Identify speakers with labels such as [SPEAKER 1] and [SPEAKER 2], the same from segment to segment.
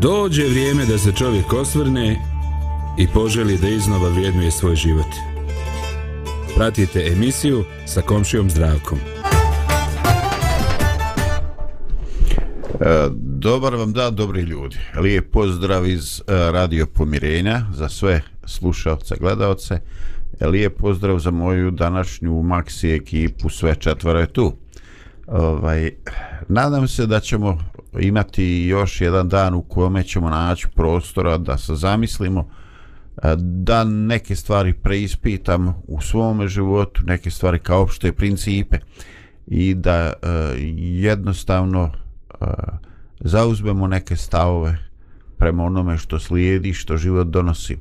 [SPEAKER 1] Dođe vrijeme da se čovjek osvrne i poželi da iznova vrijednuje svoj život. Pratite emisiju sa komšijom zdravkom.
[SPEAKER 2] E, dobar vam dan, dobri ljudi. Lijep pozdrav iz e, Radio Pomirenja za sve slušalce, gledalce. E, lijep pozdrav za moju današnju Maxi ekipu, sve četvore je tu. Ovaj, nadam se da ćemo imati još jedan dan u kome ćemo naći prostora da se zamislimo e, da neke stvari preispitam u svom životu, neke stvari kao opšte principe i da uh, jednostavno uh, zauzmemo neke stavove prema onome što slijedi, što život donosi.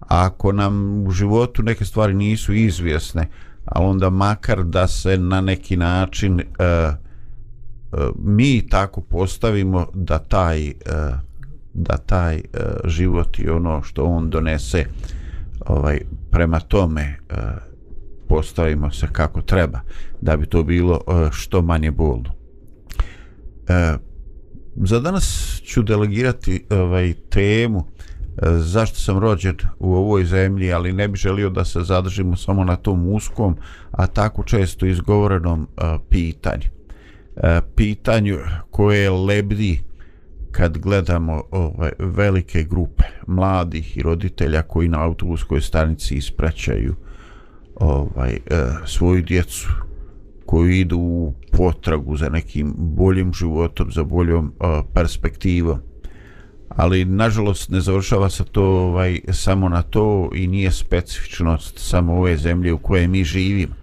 [SPEAKER 2] A ako nam u životu neke stvari nisu izvjesne, ali onda makar da se na neki način uh, uh, mi tako postavimo da taj e, da taj e, život i ono što on donese ovaj prema tome e, postavimo se kako treba da bi to bilo što manje bolno. Za danas ću delegirati ovaj temu zašto sam rođen u ovoj zemlji, ali ne bi želio da se zadržimo samo na tom uskom, a tako često izgovorenom pitanju. E, pitanju koje lebdi kad gledamo ove velike grupe mladih i roditelja koji na autobuskoj stanici ispraćaju ovaj e, svoju djecu koji idu u potragu za nekim boljim životom, za boljom e, perspektivom. Ali nažalost ne završava se to ovaj samo na to i nije specifičnost samo ove zemlje u kojoj mi živimo.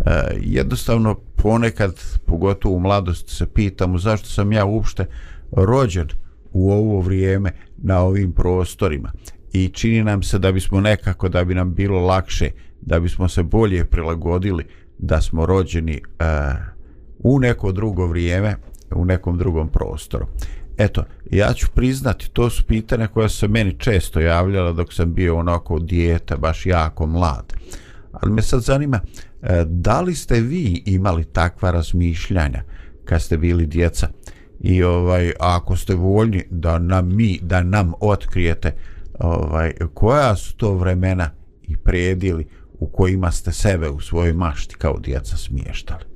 [SPEAKER 2] E, jednostavno ponekad, pogotovo u mladosti, se pitamo zašto sam ja uopšte rođen u ovo vrijeme na ovim prostorima. I čini nam se da bismo nekako da bi nam bilo lakše da bismo se bolje prilagodili da smo rođeni uh, u neko drugo vrijeme u nekom drugom prostoru. Eto, ja ću priznati to su pitanja koja se meni često javljala dok sam bio onako dijete baš jako mlad. Ali me sad zanima uh, E, da li ste vi imali takva razmišljanja kad ste bili djeca? I ovaj ako ste voljni da nam mi da nam otkrijete ovaj koja su to vremena i predili u kojima ste sebe u svojoj mašti kao djeca smještali?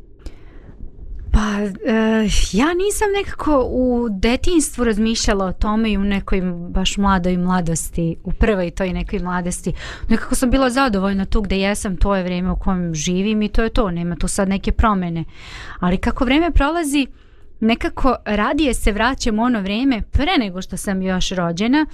[SPEAKER 3] Pa, e, ja nisam nekako u detinstvu razmišljala o tome i u nekoj baš mladoj mladosti, u prvoj toj nekoj mladosti. Nekako sam bila zadovoljna tu gde jesam, to je vrijeme u kojem živim i to je to, nema tu sad neke promjene. Ali kako vrijeme prolazi, nekako radije se vraćam u ono vrijeme pre nego što sam još rođena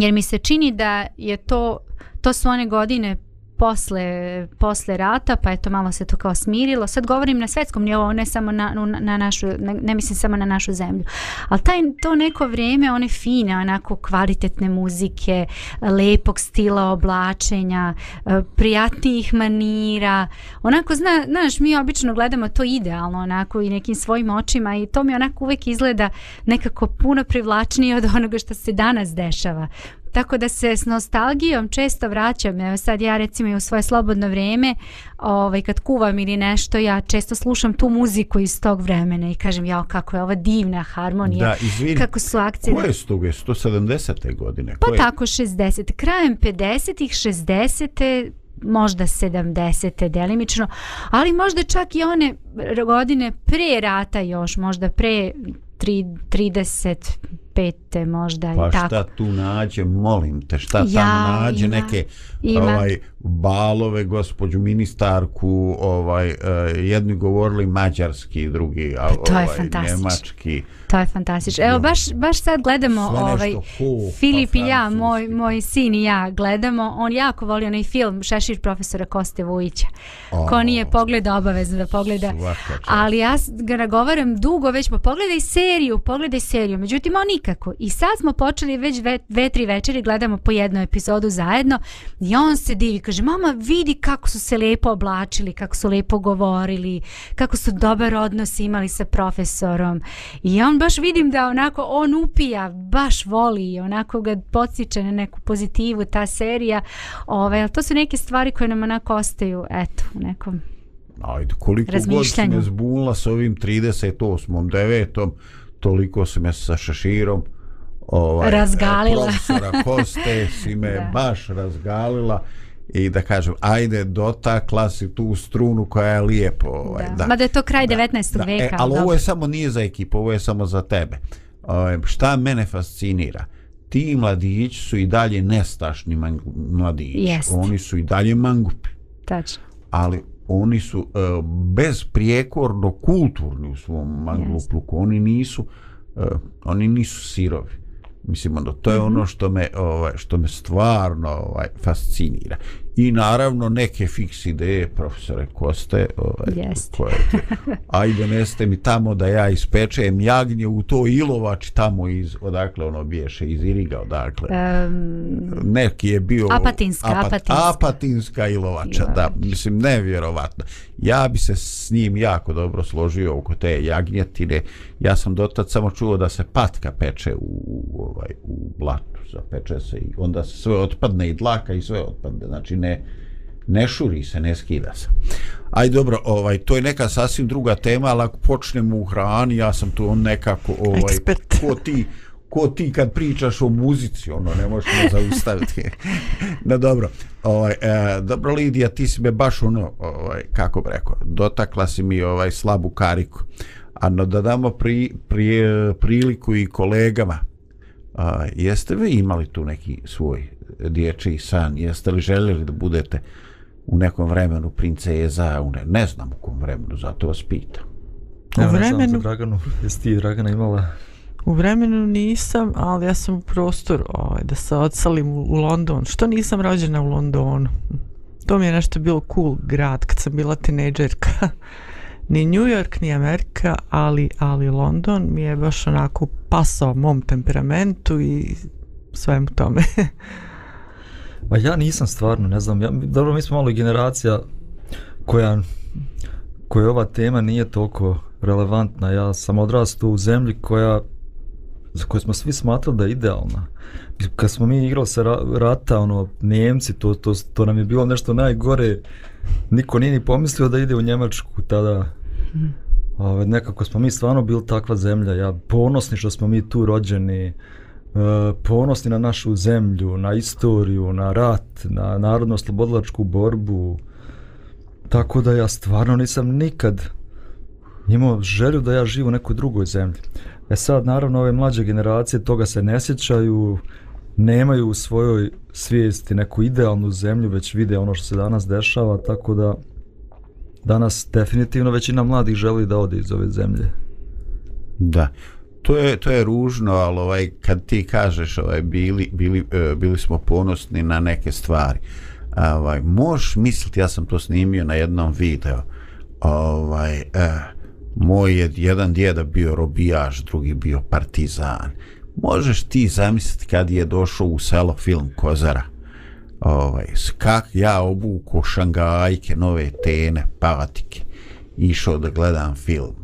[SPEAKER 3] jer mi se čini da je to to su one godine posle, posle rata, pa eto malo se to kao smirilo. Sad govorim na svetskom nivou, ne samo na, na, na našu, ne, ne mislim samo na našu zemlju. Ali taj, to neko vrijeme, one fine, onako kvalitetne muzike, lepog stila oblačenja, e, prijatnijih manira, onako, zna, znaš, mi obično gledamo to idealno, onako, i nekim svojim očima i to mi onako uvek izgleda nekako puno privlačnije od onoga što se danas dešava. Tako da se s nostalgijom često vraćam. Evo sad ja recimo i u svoje slobodno vrijeme, ovaj, kad kuvam ili nešto, ja često slušam tu muziku iz tog vremena i kažem, ja kako je ova divna harmonija.
[SPEAKER 2] Da, izvini,
[SPEAKER 3] kako su akcije.
[SPEAKER 2] Koje su toga? 170. godine?
[SPEAKER 3] Pa koje? tako 60. Krajem 50-ih, 60 možda 70. delimično, ali možda čak i one godine pre rata još, možda pre 30 pete možda
[SPEAKER 2] pa
[SPEAKER 3] i tako.
[SPEAKER 2] Pa šta tu nađe, molim te, šta ja, tamo nađe ima, neke ima. ovaj balove, gospođu ministarku, ovaj uh, jedni govorili mađarski, drugi a,
[SPEAKER 3] to
[SPEAKER 2] ovaj,
[SPEAKER 3] njemački. To je fantastično. Evo, baš, baš sad gledamo
[SPEAKER 2] Sve
[SPEAKER 3] ovaj,
[SPEAKER 2] ho,
[SPEAKER 3] Filip pa i ja, moj, moj sin i ja gledamo. On jako voli onaj film Šešir profesora Koste Vujića. Oh. Ko nije pogleda, obavezno da pogleda. Ali ja ga nagovaram dugo već, pa pogledaj seriju, pogledaj seriju. Međutim, on nikako. I sad smo počeli već dve, dve tri večeri, gledamo po jednu epizodu zajedno i on se divi, kaže, mama vidi kako su se lepo oblačili, kako su lepo govorili, kako su dobar odnos imali sa profesorom. I on baš vidim da onako on upija, baš voli onako ga podsjeća na neku pozitivu ta serija. Ove, ali to su neke stvari koje nam onako ostaju, eto, u nekom
[SPEAKER 2] Ajde, koliko god si me zbunila s ovim 38. 9. Toliko se me sa šaširom ovaj,
[SPEAKER 3] Razgalila.
[SPEAKER 2] profesora Koste si me
[SPEAKER 3] Da.
[SPEAKER 2] baš razgalila i da kažem, ajde dotakla si tu strunu koja je lijepo. Ovaj,
[SPEAKER 3] Da. Mada je to kraj 19.
[SPEAKER 2] Da,
[SPEAKER 3] veka,
[SPEAKER 2] E, ali ovo
[SPEAKER 3] dobro.
[SPEAKER 2] je samo nije za ekipu, ovo je samo za tebe. Ovaj, šta mene fascinira? Ti mladići su i dalje nestašni mladići.
[SPEAKER 3] Jest.
[SPEAKER 2] Oni su i dalje mangupi.
[SPEAKER 3] Tačno.
[SPEAKER 2] Ali oni su uh, bezprijekorno kulturni u svom mangupluku. Oni nisu uh, oni nisu sirovi. Mislim, ono, to je
[SPEAKER 3] Mhm.
[SPEAKER 2] ono što me, ovaj, što me stvarno ovaj, fascinira. I naravno neke fiks ideje profesore Koste, ovaj,
[SPEAKER 3] Jest.
[SPEAKER 2] koje, ajde neste mi tamo da ja ispečem jagnje u to ilovač tamo iz, odakle ono biješe, iz Iriga, odakle.
[SPEAKER 3] Um,
[SPEAKER 2] Neki je bio...
[SPEAKER 3] Apatinska, Apatinska.
[SPEAKER 2] Apatinska ilovača, da, mislim, nevjerovatno. Ja bi se s njim jako dobro složio oko te jagnjetine. Ja sam dotad samo čuo da se patka peče u, u, ovaj, u blatu, zapeče se i onda se sve otpadne i dlaka i sve otpadne, znači ne, ne šuri se, ne skida se. Aj dobro, ovaj to je neka sasvim druga tema, ali ako počnemo u hrani, ja sam tu nekako ovaj
[SPEAKER 4] Ekspert.
[SPEAKER 2] ko ti ko ti kad pričaš o muzici, ono ne možeš me zaustaviti. no dobro. Ovaj e, dobro Lidija, ti si me baš ono, ovaj kako bi rekao, dotakla si mi ovaj slabu kariku. A no da damo pri, pri, priliku i kolegama. A, jeste vi imali tu neki svoj dječji san? Jeste li željeli da budete u nekom vremenu princeza? U ne, ne znam u kom vremenu, zato vas pitam.
[SPEAKER 4] U vremenu-
[SPEAKER 5] Draganu, jesi ti Dragana imala
[SPEAKER 4] U vremenu nisam, ali ja sam u prostoru ovaj, da se odsalim u, u London. Što nisam rođena u Londonu? To mi je nešto bilo cool grad kad sam bila tinejdžerka. ni New York, ni Amerika, ali, ali London mi je baš onako pasao mom temperamentu i svemu tome.
[SPEAKER 5] Pa ja nisam stvarno, ne znam, ja, dobro mi smo malo generacija koja koja ova tema nije toliko relevantna. Ja sam odrastao u zemlji koja za koju smo svi smatrali da je idealna. Kad smo mi igrali se ra rata, ono, Njemci, to, to, to nam je bilo nešto najgore. Niko nije ni pomislio da ide u Njemačku tada. Ove, nekako smo mi stvarno bili takva zemlja. Ja ponosni što smo mi tu rođeni. Uh, E, ponosni na našu zemlju, na istoriju, na rat, na narodno-slobodilačku borbu. Tako da ja stvarno nisam nikad imao želju da ja živim u nekoj drugoj zemlji. E sad, naravno, ove mlađe generacije toga se ne sjećaju, nemaju u svojoj svijesti neku idealnu zemlju, već vide ono što se danas dešava, tako da danas definitivno većina mladih želi da ode iz ove zemlje.
[SPEAKER 2] Da. To je, to je ružno, ali ovaj, kad ti kažeš ovaj, bili, bili, e, bili smo ponosni na neke stvari, ovaj, možeš misliti, ja sam to snimio na jednom videu, ovaj, eh, moj je jedan djeda bio robijaš, drugi bio partizan. Možeš ti zamisliti kad je došao u selo film Kozara, ovaj, kak ja obuko šangajke, nove tene, patike, išao da gledam film.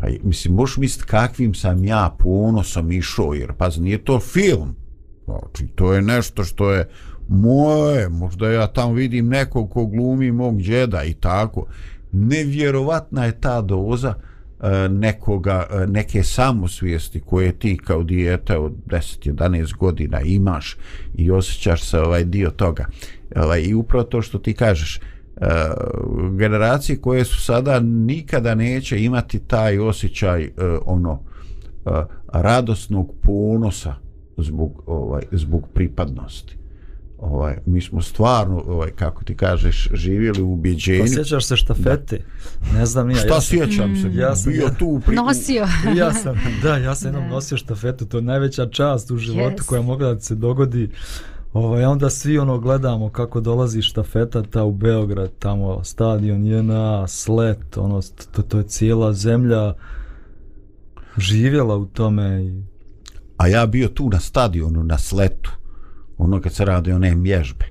[SPEAKER 2] Pa, mislim, možeš misliti kakvim sam ja ponosom išao, jer pa nije to film. Znači, to je nešto što je moje, možda ja tamo vidim nekog ko glumi mog džeda i tako. Nevjerovatna je ta doza e, nekoga, e, neke samosvijesti koje ti kao dijete od 10-11 godina imaš i osjećaš se ovaj dio toga. Ovaj, I upravo to što ti kažeš, generacije koje su sada nikada neće imati taj osjećaj e, ono e, radosnog ponosa zbog ovaj zbog pripadnosti. Ovaj mi smo stvarno ovaj kako ti kažeš živjeli u
[SPEAKER 5] Pa
[SPEAKER 2] ubeđenju.
[SPEAKER 5] sjećaš se štafete? Ne znam ja.
[SPEAKER 2] Šta
[SPEAKER 5] ja
[SPEAKER 2] sjećam se?
[SPEAKER 5] Ja sam-
[SPEAKER 2] bio tu pri...
[SPEAKER 3] Nosio.
[SPEAKER 5] ja sam, da, ja sam jednom
[SPEAKER 3] Da.
[SPEAKER 5] nosio štafetu, to je najveća čast u životu
[SPEAKER 3] Yes.
[SPEAKER 5] koja mogla da se dogodi. Ovaj, onda svi ono gledamo kako dolazi štafeta ta u Beograd, tamo stadion JNA, slet, ono, to, to je cijela zemlja živjela u tome i
[SPEAKER 2] A ja bio tu na stadionu, na sletu, ono kad se radi one mježbe.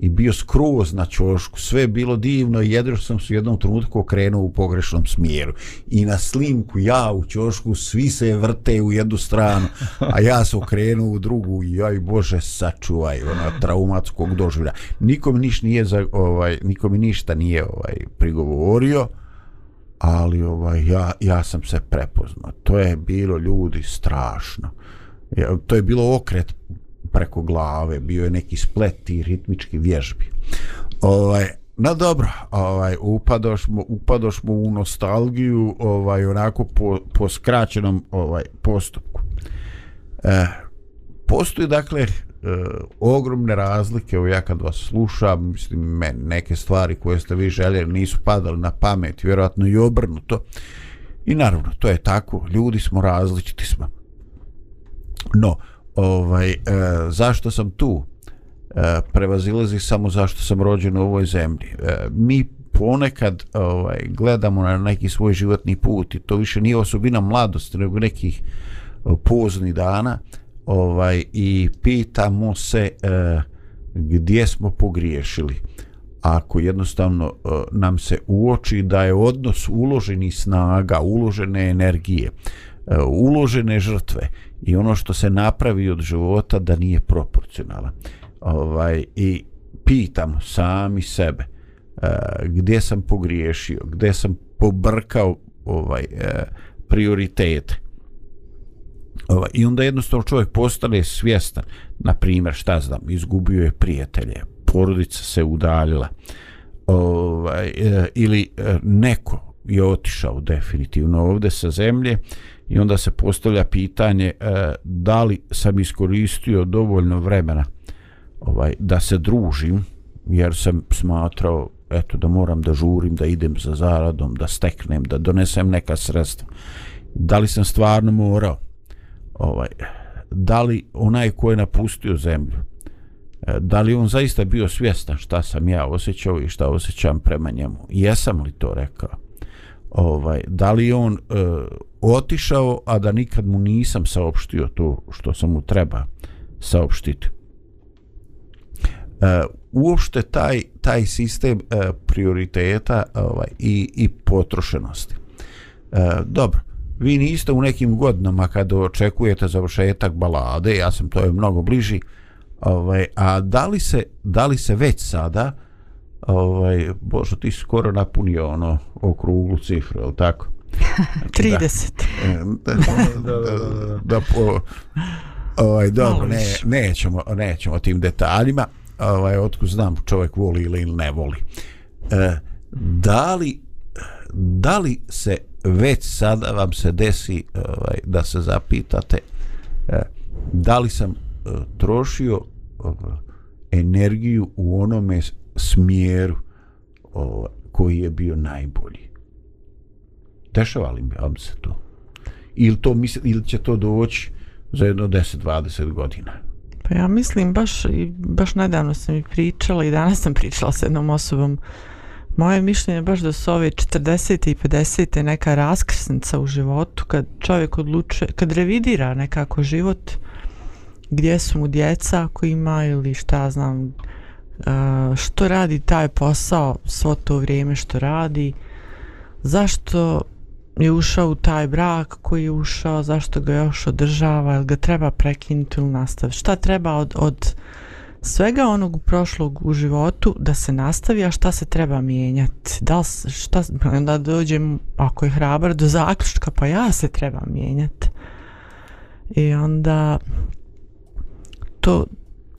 [SPEAKER 2] I bio skroz na čošku, sve je bilo divno i jedino sam se u jednom trenutku okrenuo u pogrešnom smjeru. I na slimku ja u čošku, svi se vrte u jednu stranu, a ja se okrenuo u drugu i jaj Bože sačuvaj ona traumatskog doživlja. Nikom niš nije za, ovaj, nikom ništa nije ovaj prigovorio, ali ovaj ja ja sam se prepoznao. To je bilo ljudi strašno. Ja, to je bilo okret preko glave, bio je neki splet i ritmički vježbi. Ovaj, na dobro, ovaj, upadošmo, upadošmo u nostalgiju ovaj, onako po, po skraćenom ovaj, postupku. E, postoji dakle e, ogromne razlike, evo ja kad vas slušam, mislim, men, neke stvari koje ste vi željeli nisu padali na pamet, vjerojatno i obrnuto. I naravno, to je tako, ljudi smo različiti smo. No, ovaj, e, zašto sam tu? E, prevazilazi samo zašto sam rođen u ovoj zemlji. E, mi ponekad ovaj, gledamo na neki svoj životni put i to više nije osobina mladosti, nego nekih e, poznih dana ovaj, i pitamo se e, gdje smo pogriješili ako jednostavno e, nam se uoči da je odnos uloženi snaga, uložene energije, e, uložene žrtve i ono što se napravi od života da nije proporcionalan. Ovaj, I pitam sami sebe uh, gdje sam pogriješio, gdje sam pobrkao ovaj uh, prioritete. Ovaj, I onda jednostavno čovjek postane svjestan, na primjer, šta znam, izgubio je prijatelje, porodica se udaljila, ovaj, e, ili neko je otišao definitivno ovde sa zemlje i onda se postavlja pitanje e, da li sam iskoristio dovoljno vremena ovaj da se družim jer sam smatrao eto da moram da žurim da idem za zaradom da steknem da donesem neka sredstva. Da li sam stvarno morao? Ovaj da li onaj ko je napustio zemlju e, da li on zaista bio svjestan šta sam ja osjećao i šta osjećam prema njemu? Jesam li to rekao? Ovaj da li on e, otišao a da nikad mu nisam saopštio to što sam mu treba saopštiti uh, uopšte taj taj sistem uh, prioriteta ovaj i i potrošenosti. Uh, dobro, vi niste u nekim godinama kad očekujete završetak balade, ja sam to je mnogo bliži. Ovaj a da li se da li se već sada ovaj bože ti skoro napunio ono okruglu cifru, al tako?
[SPEAKER 4] 30.
[SPEAKER 2] Da, da, da, da, da, po, ovaj, dobro, ne, nećemo, nećemo tim detaljima. Ovaj, otko znam čovjek voli ili ne voli. E, da li da li se već sada vam se desi ovaj, da se zapitate e, da li sam e, trošio e, energiju u onome smjeru o, koji je bio najbolji dešava li mi vam se to ili, to misli, ili će to doći za jedno 10-20 godina
[SPEAKER 4] Pa ja mislim baš baš nedavno sam i pričala i danas sam pričala s jednom osobom. Moje mišljenje je baš da su ove 40. i 50. neka raskrsnica u životu kad čovjek odlučuje, kad revidira nekako život gdje su mu djeca ako ima ili šta znam što radi taj posao svo to vrijeme što radi zašto je ušao u taj brak koji je ušao, zašto ga još održava, ili ga treba prekinuti ili nastaviti. Šta treba od, od svega onog prošlog u životu da se nastavi, a šta se treba mijenjati? Da li, šta, pa onda dođem, ako je hrabar, do zaključka, pa ja se treba mijenjati. I onda to,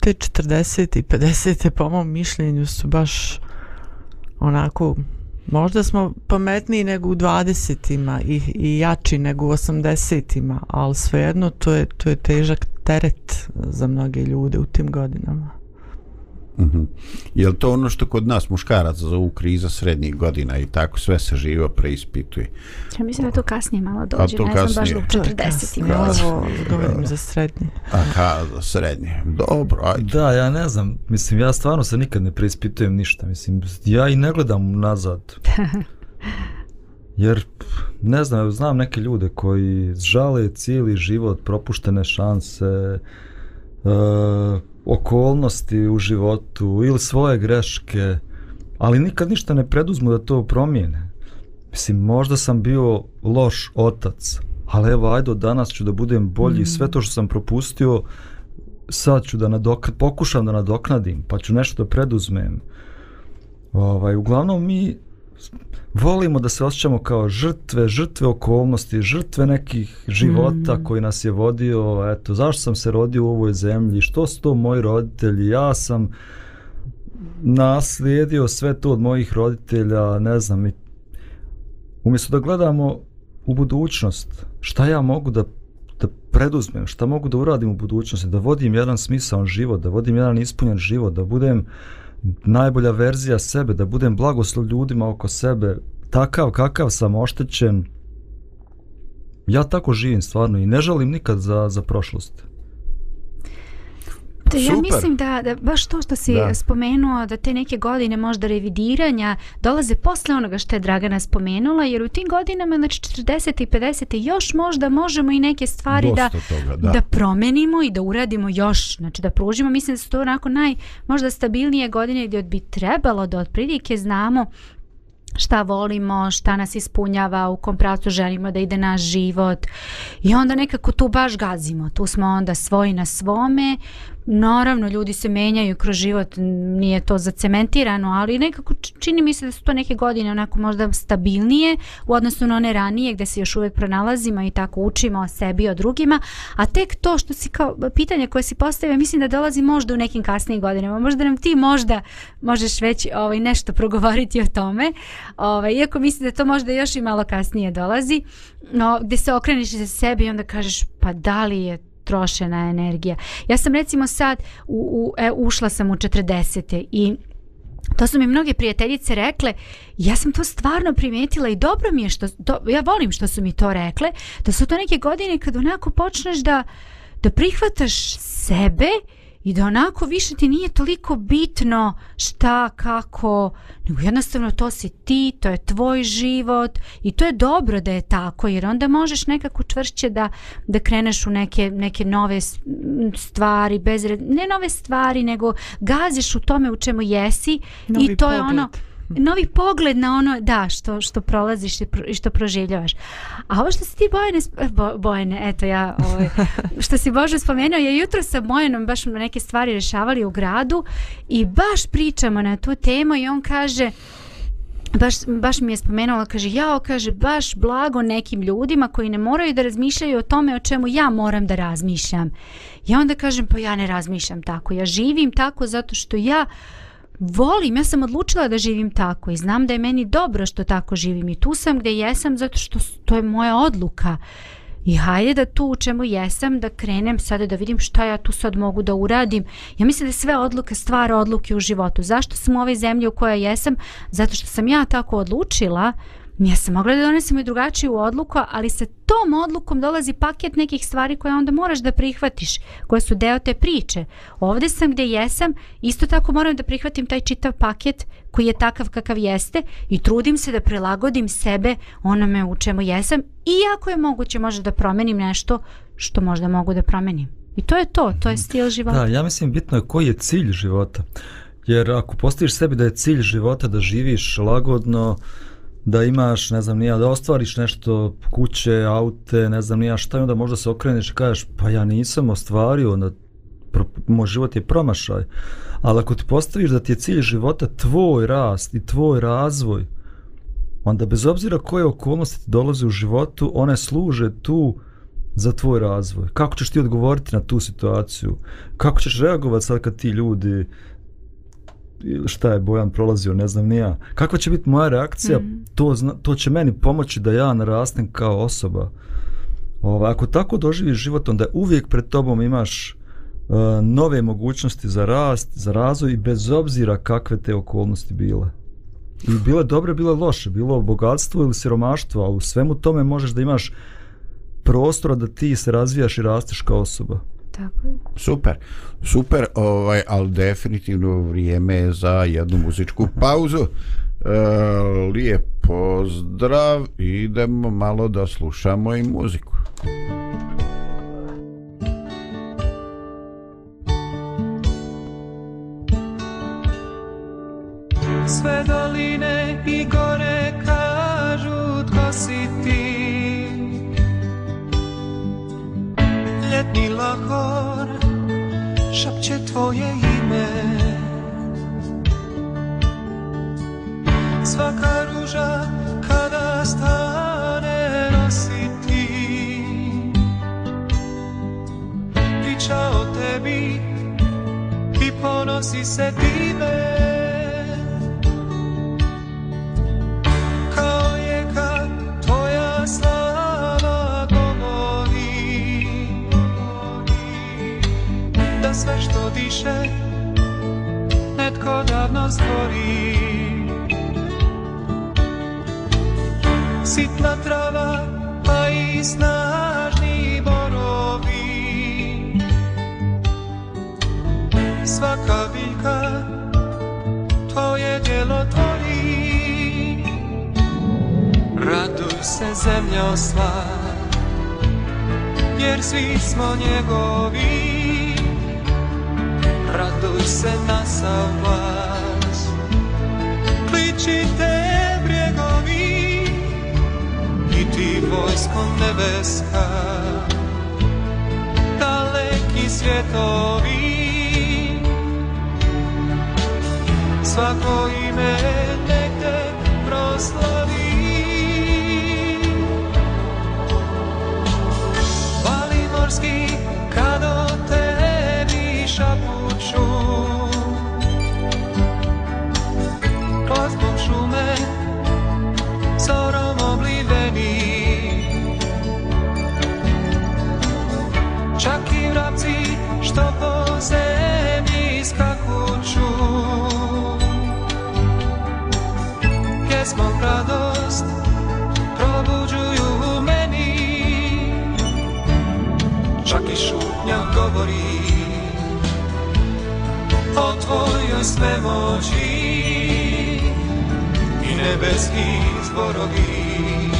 [SPEAKER 4] te 40. i 50. po mom mišljenju su baš onako Možda smo pametniji nego u 20-ima i, i jači nego u 80-ima, ali svejedno to je, to je težak teret za mnoge ljude u tim godinama.
[SPEAKER 2] Mm -hmm. Je li to ono što kod nas muškaraca zovu kriza srednjih godina i tako sve se živo preispituje?
[SPEAKER 3] Ja mislim da to kasnije malo dođe, ne kasnije. znam baš u 40.
[SPEAKER 4] Ovo govorim za srednje.
[SPEAKER 2] Aha, za srednje. Dobro, ajde.
[SPEAKER 5] Da, ja ne znam, mislim, ja stvarno se nikad ne preispitujem ništa, mislim, ja i ne gledam nazad. Jer, ne znam, znam neke ljude koji žale cijeli život, propuštene šanse, uh, okolnosti u životu ili svoje greške, ali nikad ništa ne preduzmu da to promijene. Mislim, možda sam bio loš otac, ali evo, ajde, danas ću da budem bolji, mm. sve to što sam propustio, sad ću da nadok pokušam da nadoknadim, pa ću nešto da preduzmem. Ovaj, uglavnom, mi volimo da se osjećamo kao žrtve, žrtve okolnosti, žrtve nekih života mm. koji nas je vodio, eto, zašto sam se rodio u ovoj zemlji, što su to moji roditelji, ja sam naslijedio sve to od mojih roditelja, ne znam, i umjesto da gledamo u budućnost, šta ja mogu da da preduzmem, šta mogu da uradim u budućnosti, da vodim jedan smisao život, da vodim jedan ispunjen život, da budem najbolja verzija sebe, da budem blagoslov ljudima oko sebe, takav kakav sam oštećen, ja tako živim stvarno i ne žalim nikad za, za prošlost.
[SPEAKER 3] Da, ja mislim da, da baš to što si da. spomenuo, da te neke godine možda revidiranja dolaze posle onoga što je Dragana spomenula, jer u tim godinama, znači 40. i 50. još možda možemo i neke stvari da, toga, da. da promenimo i da uradimo još, znači da pružimo. Mislim da su to onako naj, možda stabilnije godine gdje bi trebalo da otprilike znamo šta volimo, šta nas ispunjava, u kom pravcu želimo da ide naš život i onda nekako tu baš gazimo, tu smo onda svoji na svome, Naravno, ljudi se menjaju kroz život, nije to zacementirano, ali nekako čini mi se da su to neke godine onako možda stabilnije u odnosu na one ranije gde se još uvek pronalazimo i tako učimo o sebi i o drugima, a tek to što si kao pitanje koje si postavio, mislim da dolazi možda u nekim kasnijim godinama, možda nam ti možda možeš već ovaj, nešto progovoriti o tome, ovaj, iako mislim da to možda još i malo kasnije dolazi, no, gde se okreniš za sebi i onda kažeš pa da li je trošena energija. Ja sam recimo sad u, u, e, ušla sam u 40. i to su mi mnoge prijateljice rekle, ja sam to stvarno primijetila i dobro mi je što, do, ja volim što su mi to rekle, da su to neke godine kad onako počneš da, da prihvataš sebe i da onako više ti nije toliko bitno šta, kako, nego jednostavno to si ti, to je tvoj život i to je dobro da je tako jer onda možeš nekako čvršće da, da kreneš u neke, neke nove stvari, bez, ne nove stvari, nego gaziš u tome u čemu jesi Novi i to pogled. je ono novi pogled na ono da što što prolaziš i što proživljavaš. A ovo što si ti Bojane bo, Bojane, eto ja, ovaj što si Bože spomenuo, je jutro sa Bojanom baš neke stvari rešavali u gradu i baš pričamo na tu temu i on kaže baš, baš mi je spomenula, kaže, jao, kaže, baš blago nekim ljudima koji ne moraju da razmišljaju o tome o čemu ja moram da razmišljam. I onda kažem, pa ja ne razmišljam tako, ja živim tako zato što ja volim, ja sam odlučila da živim tako i znam da je meni dobro što tako živim i tu sam gdje jesam zato što to je moja odluka. I hajde da tu u čemu jesam, da krenem sada da vidim šta ja tu sad mogu da uradim. Ja mislim da sve odluke stvar odluke u životu. Zašto sam u ovoj zemlji u kojoj jesam? Zato što sam ja tako odlučila Ja sam mogla da donesem i drugačiju odluku, ali sa tom odlukom dolazi paket nekih stvari koje onda moraš da prihvatiš, koje su deo te priče. Ovde sam gde jesam, isto tako moram da prihvatim taj čitav paket koji je takav kakav jeste i trudim se da prilagodim sebe onome u čemu jesam, iako je moguće možda da promenim nešto što možda mogu da promenim. I to je to, to je stil života.
[SPEAKER 5] Da, ja mislim bitno je koji je cilj života. Jer ako postaviš sebi da je cilj života da živiš lagodno, da imaš, ne znam, nija, da ostvariš nešto, kuće, aute, ne znam, nija šta, onda možda se okreneš i kažeš, pa ja nisam ostvario, onda pro, moj život je promašaj. Ali ako ti postaviš da ti je cilj života tvoj rast i tvoj razvoj, onda bez obzira koje okolnosti ti dolaze u životu, one služe tu za tvoj razvoj. Kako ćeš ti odgovoriti na tu situaciju? Kako ćeš reagovati sad kad ti ljudi šta je Bojan prolazio, ne znam ni ja. Kakva će biti moja reakcija, mm. to, zna, to će meni pomoći da ja narastem kao osoba. Ova, ako tako doživiš život, onda uvijek pred tobom imaš uh, nove mogućnosti za rast, za razvoj i bez obzira kakve te okolnosti bile. I bile dobre, bile loše, bilo bogatstvo ili siromaštvo, a u svemu tome možeš da imaš prostora da ti se razvijaš i rasteš kao osoba.
[SPEAKER 3] Tako je.
[SPEAKER 2] Super, super, ovaj, ali definitivno vrijeme je za jednu muzičku pauzu. E, lijep pozdrav, idemo malo da slušamo i muziku.
[SPEAKER 6] Sve doline i gore kažu tko si ti ljetni lahor šapće tvoje ime Svaka ruža kada stane nositi Priča o tebi i ponosi se time Kao jeka tvoja slava Sve što diše netko davno stvori. Sitna trava pa i snažni borovi. Svaka biljka tvoje djelo tvori. Raduj se zemljo sva Jer svi smo njegovi se na sav glas Kličite brjegovi I ti vojsko nebeska. Daleki svjetovi Svako ime nek te proslavi Vali šutnja govori o tvojoj svemoći i nebeski zborovi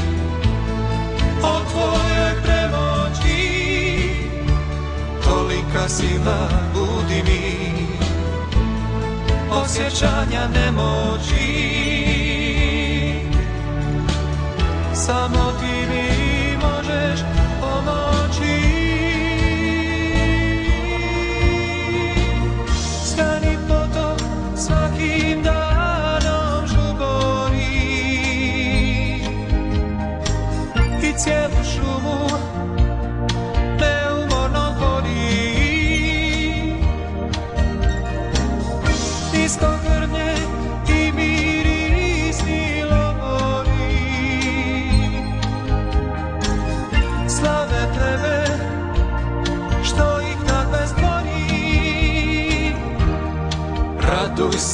[SPEAKER 6] o tvojoj premoći tolika sila budi mi. Osjećanja nemoći samo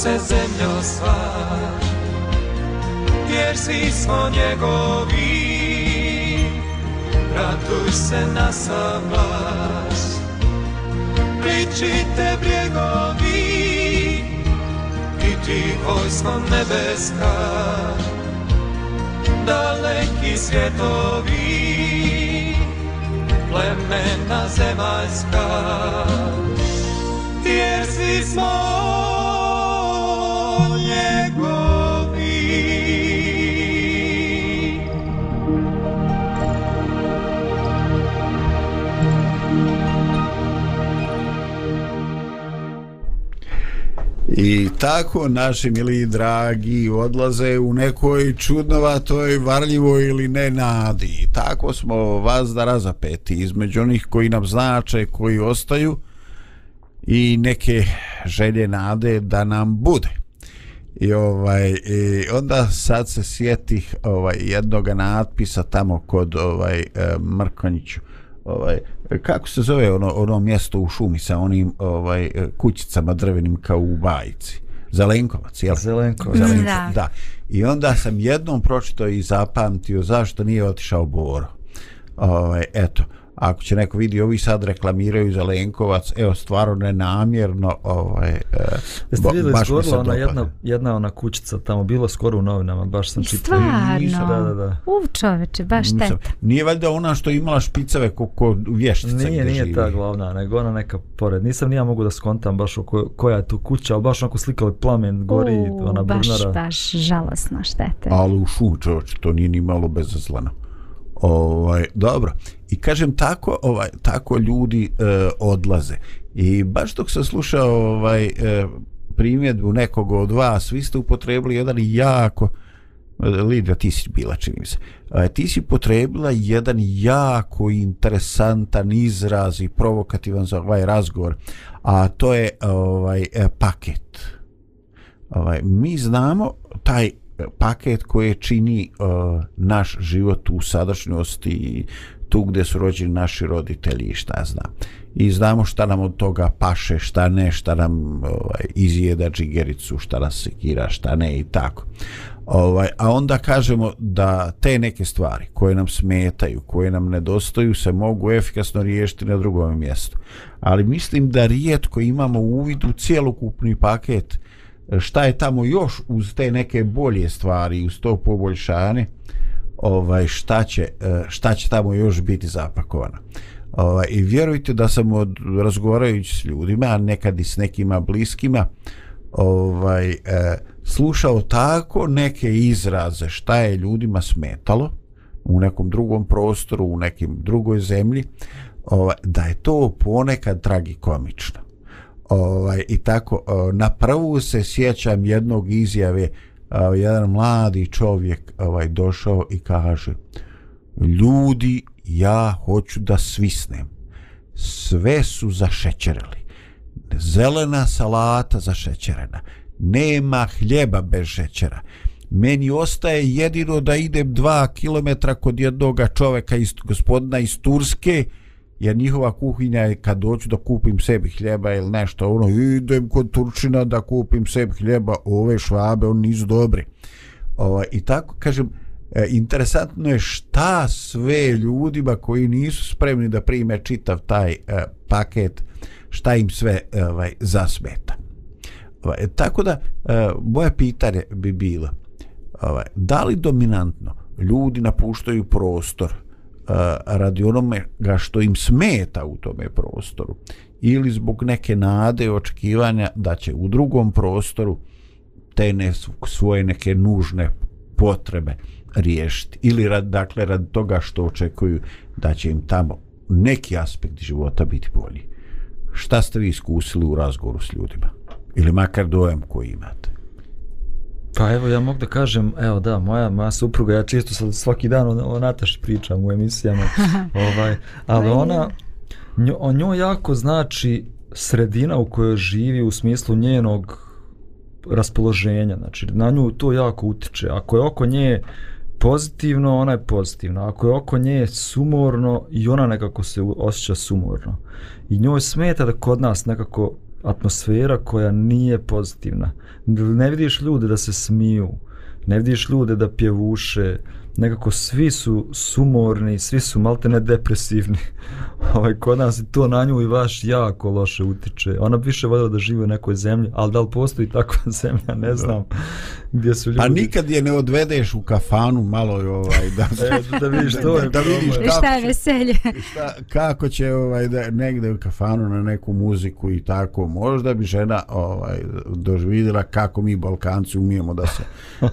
[SPEAKER 6] se zemljo sva Jer svi smo njegovi. Raduj se na sam glas Pričite brjegovi I ti vojsko nebeska. Daleki svjetovi Plemena zemaljska jer svi smo
[SPEAKER 2] I tako naši mili dragi odlaze u nekoj čudnovatoj, varljivoj ili ne nadi. I tako smo vas da razapeti između onih koji nam znače, koji ostaju i neke želje nade da nam bude. I ovaj i onda sad se sjetih ovaj jednog natpisa tamo kod ovaj e, Mrkonjiću. Ovaj kako se zove ono ono mjesto u šumi sa onim ovaj kućicama drvenim kao u bajici. Zelenkovac, jel?
[SPEAKER 5] Zelenko.
[SPEAKER 2] Zelenkovac,
[SPEAKER 3] Da.
[SPEAKER 2] da. I onda sam jednom pročitao i zapamtio zašto nije otišao Boro. Ovaj eto, ako će neko vidi ovi sad reklamiraju Zelenkovac, evo stvarno nenamjerno, ovaj e,
[SPEAKER 5] Jeste vidjeli
[SPEAKER 2] baš mi se
[SPEAKER 5] ona
[SPEAKER 2] dopada.
[SPEAKER 5] jedna, jedna ona kućica tamo, bilo skoro u novinama, baš sam čitao.
[SPEAKER 3] Stvarno.
[SPEAKER 5] Da, da, da.
[SPEAKER 3] U čoveče, baš
[SPEAKER 2] Nisam-
[SPEAKER 3] šteta.
[SPEAKER 2] Nije valjda ona što imala špicave ko, ko vještica
[SPEAKER 5] Nije, nije
[SPEAKER 2] živi?
[SPEAKER 5] ta glavna, nego ona neka pored. Nisam nija mogu da skontam baš ko, koja je tu kuća, ali baš onako slikali plamen, gori
[SPEAKER 3] U,
[SPEAKER 5] ona
[SPEAKER 3] baš,
[SPEAKER 5] brunara.
[SPEAKER 3] baš žalosno štete.
[SPEAKER 2] ali u šum čovječ, to nije ni malo bezazleno. Ovaj, dobro. I kažem tako, ovaj tako ljudi e, odlaze. I baš dok sam slušao ovaj e, primjedbu nekog od vas, vi ste upotrebili jedan jako Lidija, ti si bila, čini mi se. A, ti si potrebila jedan jako interesantan izraz i provokativan za ovaj razgovor, a to je ovaj e, paket. Ovaj, mi znamo taj paket koji čini uh, naš život u sadašnjosti i tu gdje su rođeni naši roditelji i šta znam. I znamo šta nam od toga paše, šta ne, šta nam ovaj, izjeda džigericu, šta nas sekira, šta ne i tako. Ovaj, a onda kažemo da te neke stvari koje nam smetaju, koje nam nedostaju, se mogu efikasno riješiti na drugom mjestu. Ali mislim da rijetko imamo uvid u cijelokupni paket šta je tamo još uz te neke bolje stvari, uz to poboljšanje, ovaj, šta, će, e, šta će tamo još biti zapakovano. Ovaj, I vjerujte da sam od razgovarajući s ljudima, a nekad i s nekima bliskima, ovaj, eh, slušao tako neke izraze šta je ljudima smetalo u nekom drugom prostoru, u nekim drugoj zemlji, ovaj, da je to ponekad tragikomično. Ovaj, I tako, na prvu se sjećam jednog izjave, jedan mladi čovjek ovaj, došao i kaže ljudi, ja hoću da svisnem. Sve su zašećerili. Zelena salata zašećerena nema hljeba bez šećera. Meni ostaje jedino da idem dva kilometra kod jednog čoveka iz gospodina iz Turske, jer njihova kuhinja je kad doću da kupim sebi hljeba ili nešto, ono, idem kod Turčina da kupim sebi hljeba, ove švabe, oni nisu dobri. Ovaj, I tako, kažem, e, interesantno je šta sve ljudima koji nisu spremni da prime čitav taj e, paket, šta im sve e, ovaj, zasmeta. Ovaj, tako da, e, moje pitanje bi bilo, ovaj, da li dominantno ljudi napuštaju prostor e, radi onome ga što im smeta u tome prostoru ili zbog neke nade i očekivanja da će u drugom prostoru te ne, svoje neke nužne potrebe riješiti ili rad, dakle rad toga što očekuju da će im tamo neki aspekt života biti bolji. Šta ste vi iskusili u razgovoru s ljudima? ili makar dojem koji imate.
[SPEAKER 5] Pa evo ja mogu da kažem, evo da, moja, moja supruga, ja čisto sad svaki dan o, o Nataši pričam u emisijama, ovaj, ali ona, njo, o njoj jako znači sredina u kojoj živi u smislu njenog raspoloženja, znači na nju to jako utiče. Ako je oko nje pozitivno, ona je pozitivna. Ako je oko nje sumorno, i ona nekako se osjeća sumorno. I njoj smeta da kod nas nekako atmosfera koja nije pozitivna. Ne vidiš ljude da se smiju, ne vidiš ljude da pjevuše, nekako svi su sumorni, svi su malte ne depresivni. ovaj, kod nas to na nju i vaš jako loše utiče. Ona bi više voljela da živi u nekoj zemlji, ali da li postoji takva zemlja, ne znam. Gdje su ljudi...
[SPEAKER 2] Pa nikad je ne odvedeš u kafanu malo ovaj, da,
[SPEAKER 5] e, da vidiš to.
[SPEAKER 2] da, da vidiš
[SPEAKER 3] kako šta je veselje.
[SPEAKER 2] Šta, kako će ovaj, da, negde u kafanu na neku muziku i tako. Možda bi žena ovaj, doživjela kako mi Balkanci umijemo da se...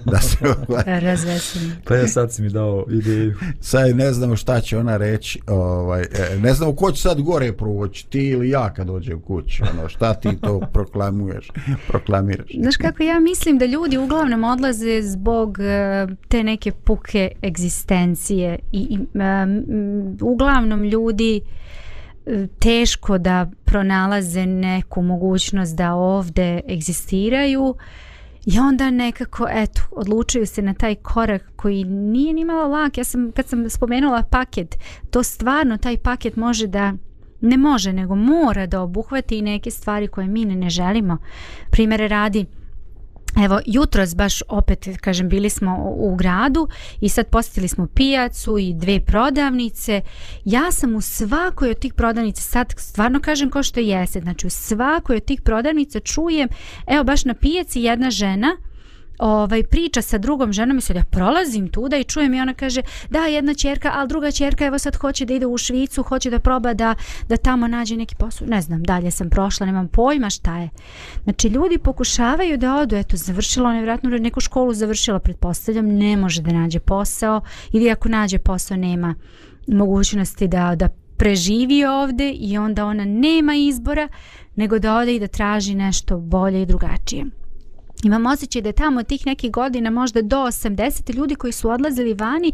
[SPEAKER 2] Da se
[SPEAKER 3] ovaj... Razveselim.
[SPEAKER 5] Pa ja sad si mi dao ideju.
[SPEAKER 2] Sad ne znamo šta će ona reći. Ovaj, e, ne znamo ko će sad gore proći, ti ili ja kad dođe u kući. Ono, šta ti to proklamuješ, proklamiraš.
[SPEAKER 3] Znaš kako ja mislim da ljudi uglavnom odlaze zbog eh, te neke puke egzistencije i, i um, uglavnom ljudi eh, teško da pronalaze neku mogućnost da ovde egzistiraju I onda nekako, eto, odlučuju se na taj korak koji nije ni malo lak. Ja sam, kad sam spomenula paket, to stvarno, taj paket može da, ne može, nego mora da obuhvati i neke stvari koje mi ne želimo. Primere radi, Evo, jutros baš opet, kažem, bili smo u gradu i sad posjetili smo pijacu i dve prodavnice. Ja sam u svakoj od tih prodavnica, sad stvarno kažem ko što jeste, znači u svakoj od tih prodavnica čujem, evo baš na pijaci jedna žena, ovaj priča sa drugom ženom i sad ja prolazim tuda i čujem i ona kaže da jedna ćerka, al druga ćerka evo sad hoće da ide u Švicu, hoće da proba da da tamo nađe neki posao. Ne znam, dalje sam prošla, nemam pojma šta je. Znači ljudi pokušavaju da odu, eto završila ona vjerojatno neku školu završila, pretpostavljam, ne može da nađe posao ili ako nađe posao nema mogućnosti da da preživi ovde i onda ona nema izbora nego da ode i da traži nešto bolje i drugačije. Imam osjećaj da je tamo tih nekih godina možda do 80 ljudi koji su odlazili vani,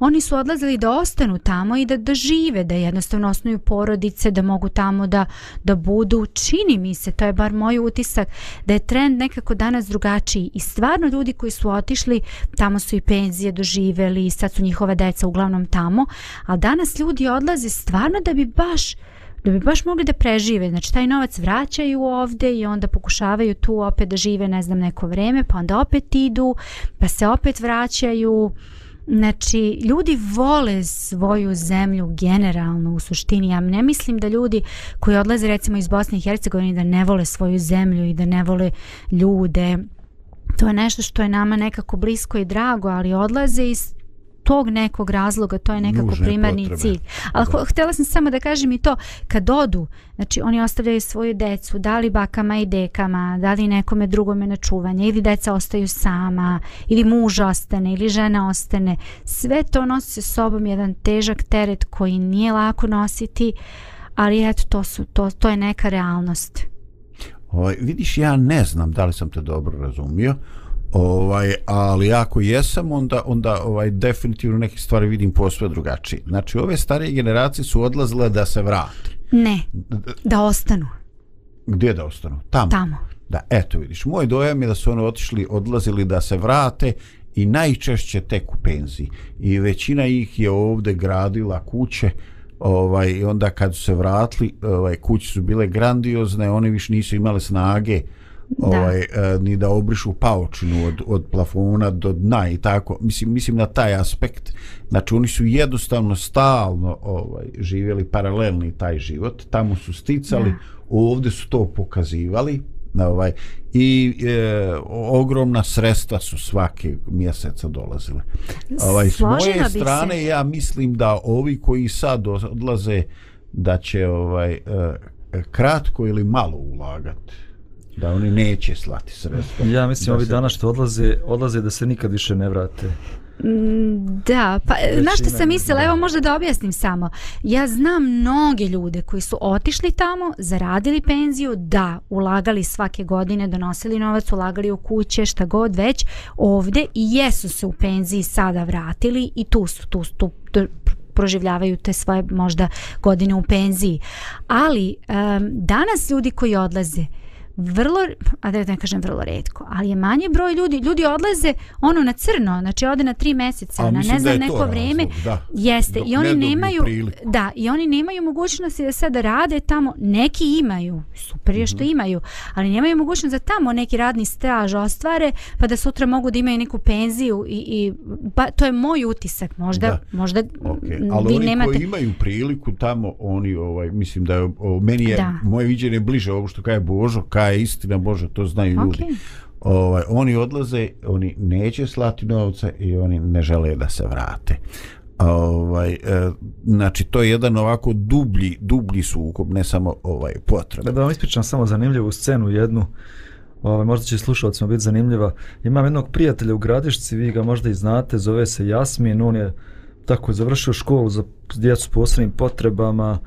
[SPEAKER 3] oni su odlazili da ostanu tamo i da, da žive, da jednostavno osnuju porodice, da mogu tamo da, da budu. Čini mi se, to je bar moj utisak, da je trend nekako danas drugačiji i stvarno ljudi koji su otišli, tamo su i penzije doživeli i sad su njihova deca uglavnom tamo, a danas ljudi odlaze stvarno da bi baš da bi baš mogli da prežive. Znači, taj novac vraćaju ovde i onda pokušavaju tu opet da žive, ne znam, neko vreme, pa onda opet idu, pa se opet vraćaju. Znači, ljudi vole svoju zemlju generalno u suštini. Ja ne mislim da ljudi koji odlaze recimo iz Bosne i Hercegovine da ne vole svoju zemlju i da ne vole ljude. To je nešto što je nama nekako blisko i drago, ali odlaze iz tog nekog razloga, to je nekako
[SPEAKER 2] Nužne
[SPEAKER 3] primarni
[SPEAKER 2] potrebe.
[SPEAKER 3] cilj. Ali
[SPEAKER 2] Da.
[SPEAKER 3] htjela sam samo da kažem i to, kad odu, znači oni ostavljaju svoju decu, da li bakama i dekama, da li nekome drugome na čuvanje, ili deca ostaju sama, ili muž ostane, ili žena ostane, sve to nosi sa sobom jedan težak teret koji nije lako nositi, ali eto, to, su, to, to je neka realnost.
[SPEAKER 2] Ovaj, vidiš, ja ne znam da li sam te dobro razumio, ovaj, ali ako jesam, onda, onda ovaj, definitivno neke stvari vidim posve drugačije. Znači, ove starije generacije su odlazile da se vrate.
[SPEAKER 3] Ne, da ostanu
[SPEAKER 2] Gdje da ostanu? Tamo.
[SPEAKER 3] tamo.
[SPEAKER 2] Da, eto vidiš, moj dojam je da su oni otišli, odlazili da se vrate i najčešće tek u penziji. I većina ih je ovde gradila kuće, ovaj, i onda kad su se vratili, ovaj, kuće su bile grandiozne, oni više nisu imale snage ovaj, e, ni da obrišu paočinu od, od plafona do dna i tako. Mislim, mislim na taj aspekt. Znači, oni su jednostavno stalno ovaj, živjeli paralelni taj život. Tamo su sticali,
[SPEAKER 3] Da.
[SPEAKER 2] ovdje su to pokazivali na ovaj i e, ogromna sredstva su svake mjeseca dolazile. Ovaj s moje
[SPEAKER 3] bi se.
[SPEAKER 2] strane ja mislim da ovi koji sad odlaze da će ovaj e, kratko ili malo ulagati da oni neće slati sredstva.
[SPEAKER 5] Ja mislim
[SPEAKER 2] Da
[SPEAKER 5] ovi
[SPEAKER 2] se-
[SPEAKER 5] danas što odlaze, odlaze da se nikad više ne vrate.
[SPEAKER 3] Mm, Da, pa
[SPEAKER 5] Većina
[SPEAKER 3] na što sam mislila, evo možda da objasnim samo. Ja znam mnoge ljude koji su otišli tamo, zaradili penziju, da, ulagali svake godine, donosili novac, ulagali u kuće, šta god već, ovde i jesu se u penziji sada vratili i tu su, tu, su, tu, tu proživljavaju te svoje možda godine u penziji. Ali um, danas ljudi koji odlaze, vrlo, a da ne kažem vrlo redko, ali je manje broj ljudi, ljudi odlaze ono na crno, znači ode na tri mjeseca,
[SPEAKER 2] A
[SPEAKER 3] na ne znam neko
[SPEAKER 2] razlog,
[SPEAKER 3] vreme,
[SPEAKER 2] da.
[SPEAKER 3] jeste,
[SPEAKER 2] Dok
[SPEAKER 3] i
[SPEAKER 2] ne
[SPEAKER 3] oni
[SPEAKER 2] dobiju
[SPEAKER 3] nemaju,
[SPEAKER 2] priliku.
[SPEAKER 3] da, i oni nemaju mogućnosti da sada rade tamo, neki imaju, super je što imaju, ali nemaju mogućnost da tamo neki radni staž ostvare, pa da sutra mogu da imaju neku penziju i, i pa, to je moj utisak, možda,
[SPEAKER 2] Da.
[SPEAKER 3] možda
[SPEAKER 2] Okay. Ali
[SPEAKER 3] vi
[SPEAKER 2] oni
[SPEAKER 3] nemate...
[SPEAKER 2] koji imaju priliku tamo, oni, ovaj, mislim da je, o, meni je,
[SPEAKER 3] Da.
[SPEAKER 2] moje viđenje bliže ovo što kaže Božo, kaže istina Bože, to znaju ljudi.
[SPEAKER 3] Okej.
[SPEAKER 2] Ovaj, oni odlaze, oni neće slati novca i oni ne žele da se vrate. Ovaj, e, znači, to je jedan ovako dublji, dublji sukob, ne samo ovaj potreba.
[SPEAKER 5] Da vam ispričam samo zanimljivu scenu jednu. Ovaj, možda će slušalcima biti zanimljiva. Imam jednog prijatelja u Gradišci, vi ga možda i znate, zove se Jasmin, on je tako završio školu za djecu s posebnim potrebama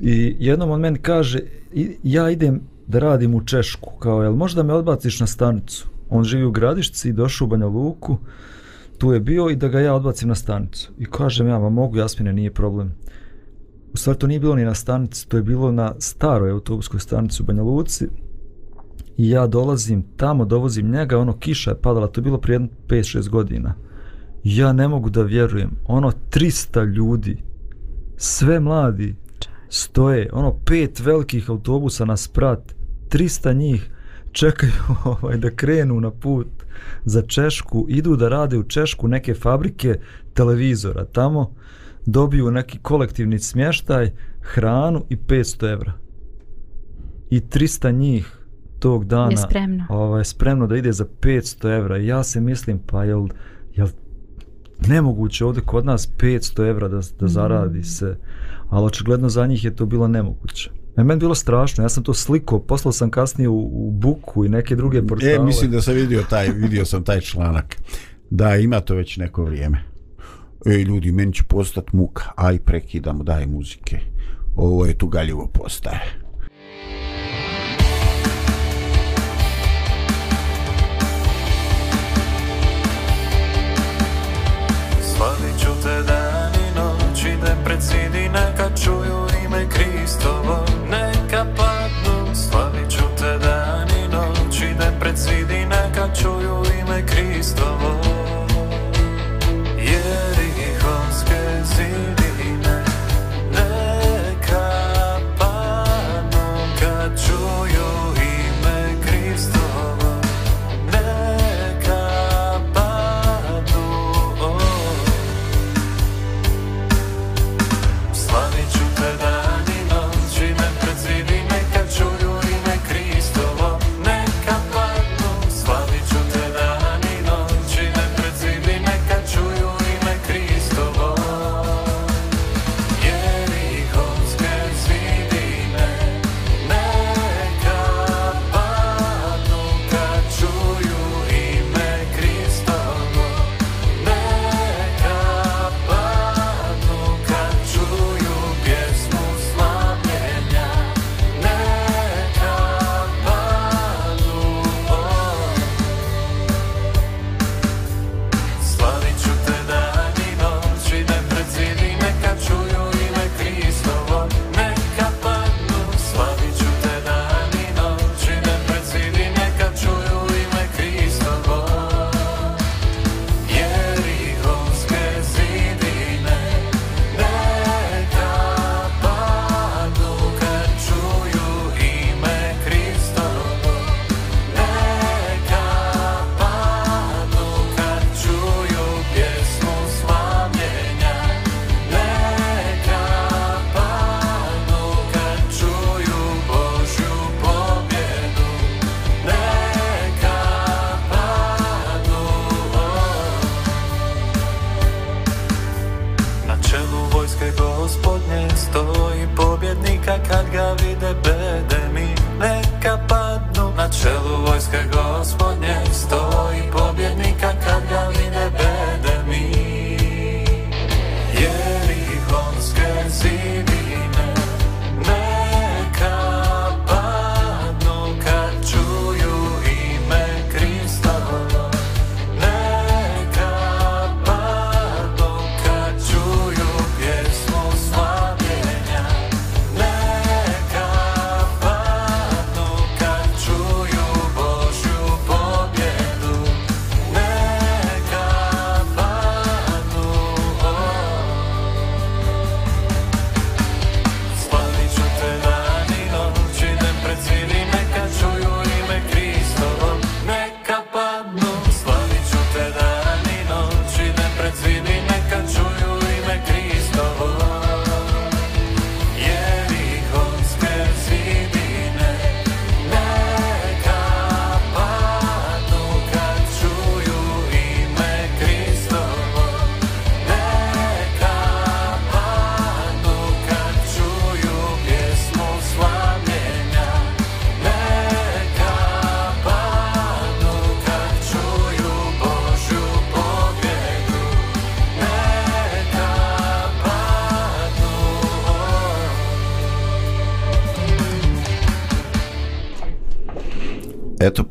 [SPEAKER 5] i jednom on meni kaže "I- ja idem da radim u Češku, kao jel možda me odbaciš na stanicu? On živi u Gradišci i došao u Banja Luku, tu je bio i da ga ja odbacim na stanicu. I kažem ja, ma mogu Jasmine, nije problem. U stvari to nije bilo ni na stanici, to je bilo na staroj autobuskoj stanici u Banja Luci. I ja dolazim tamo, dovozim njega, ono kiša je padala, to je bilo prije 5-6 godina. Ja ne mogu da vjerujem, ono 300 ljudi, sve mladi, stoje, ono pet velikih autobusa na sprat, 300 njih čekaju ovaj, da krenu na put za Češku, idu da rade u Češku neke fabrike televizora, tamo dobiju neki kolektivni smještaj, hranu i 500 evra. I 300 njih tog dana
[SPEAKER 3] Je spremno.
[SPEAKER 5] ovaj, spremno da ide za 500 evra. I ja se mislim, pa jel, jel nemoguće ovdje kod nas 500 evra da, da zaradi se, ali očigledno za njih je to bilo nemoguće. E, meni bilo strašno, ja sam to sliko, poslao sam kasnije u, u Buku i neke druge portale.
[SPEAKER 2] E, mislim da sam vidio taj, vidio sam taj članak. Da, ima to već neko vrijeme. Ej, ljudi, meni će postati muka. Aj, prekidamo, daj muzike. Ovo je tu galjivo postaje.
[SPEAKER 7] Pred zidi, neka čuju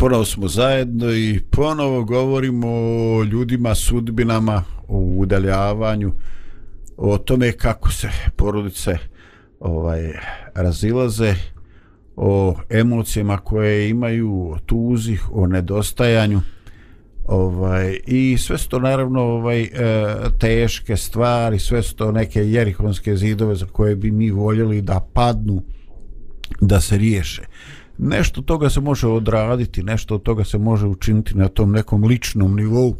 [SPEAKER 2] ponovo smo zajedno i ponovo govorimo o ljudima, sudbinama, o udaljavanju, o tome kako se porodice ovaj, razilaze, o emocijama koje imaju, o tuzi, o nedostajanju. Ovaj, I sve su to naravno ovaj, e, teške stvari, sve su to neke jerihonske zidove za koje bi mi voljeli da padnu, da se riješe. Nešto toga se može odraditi, nešto od toga se može učiniti na tom nekom ličnom nivou,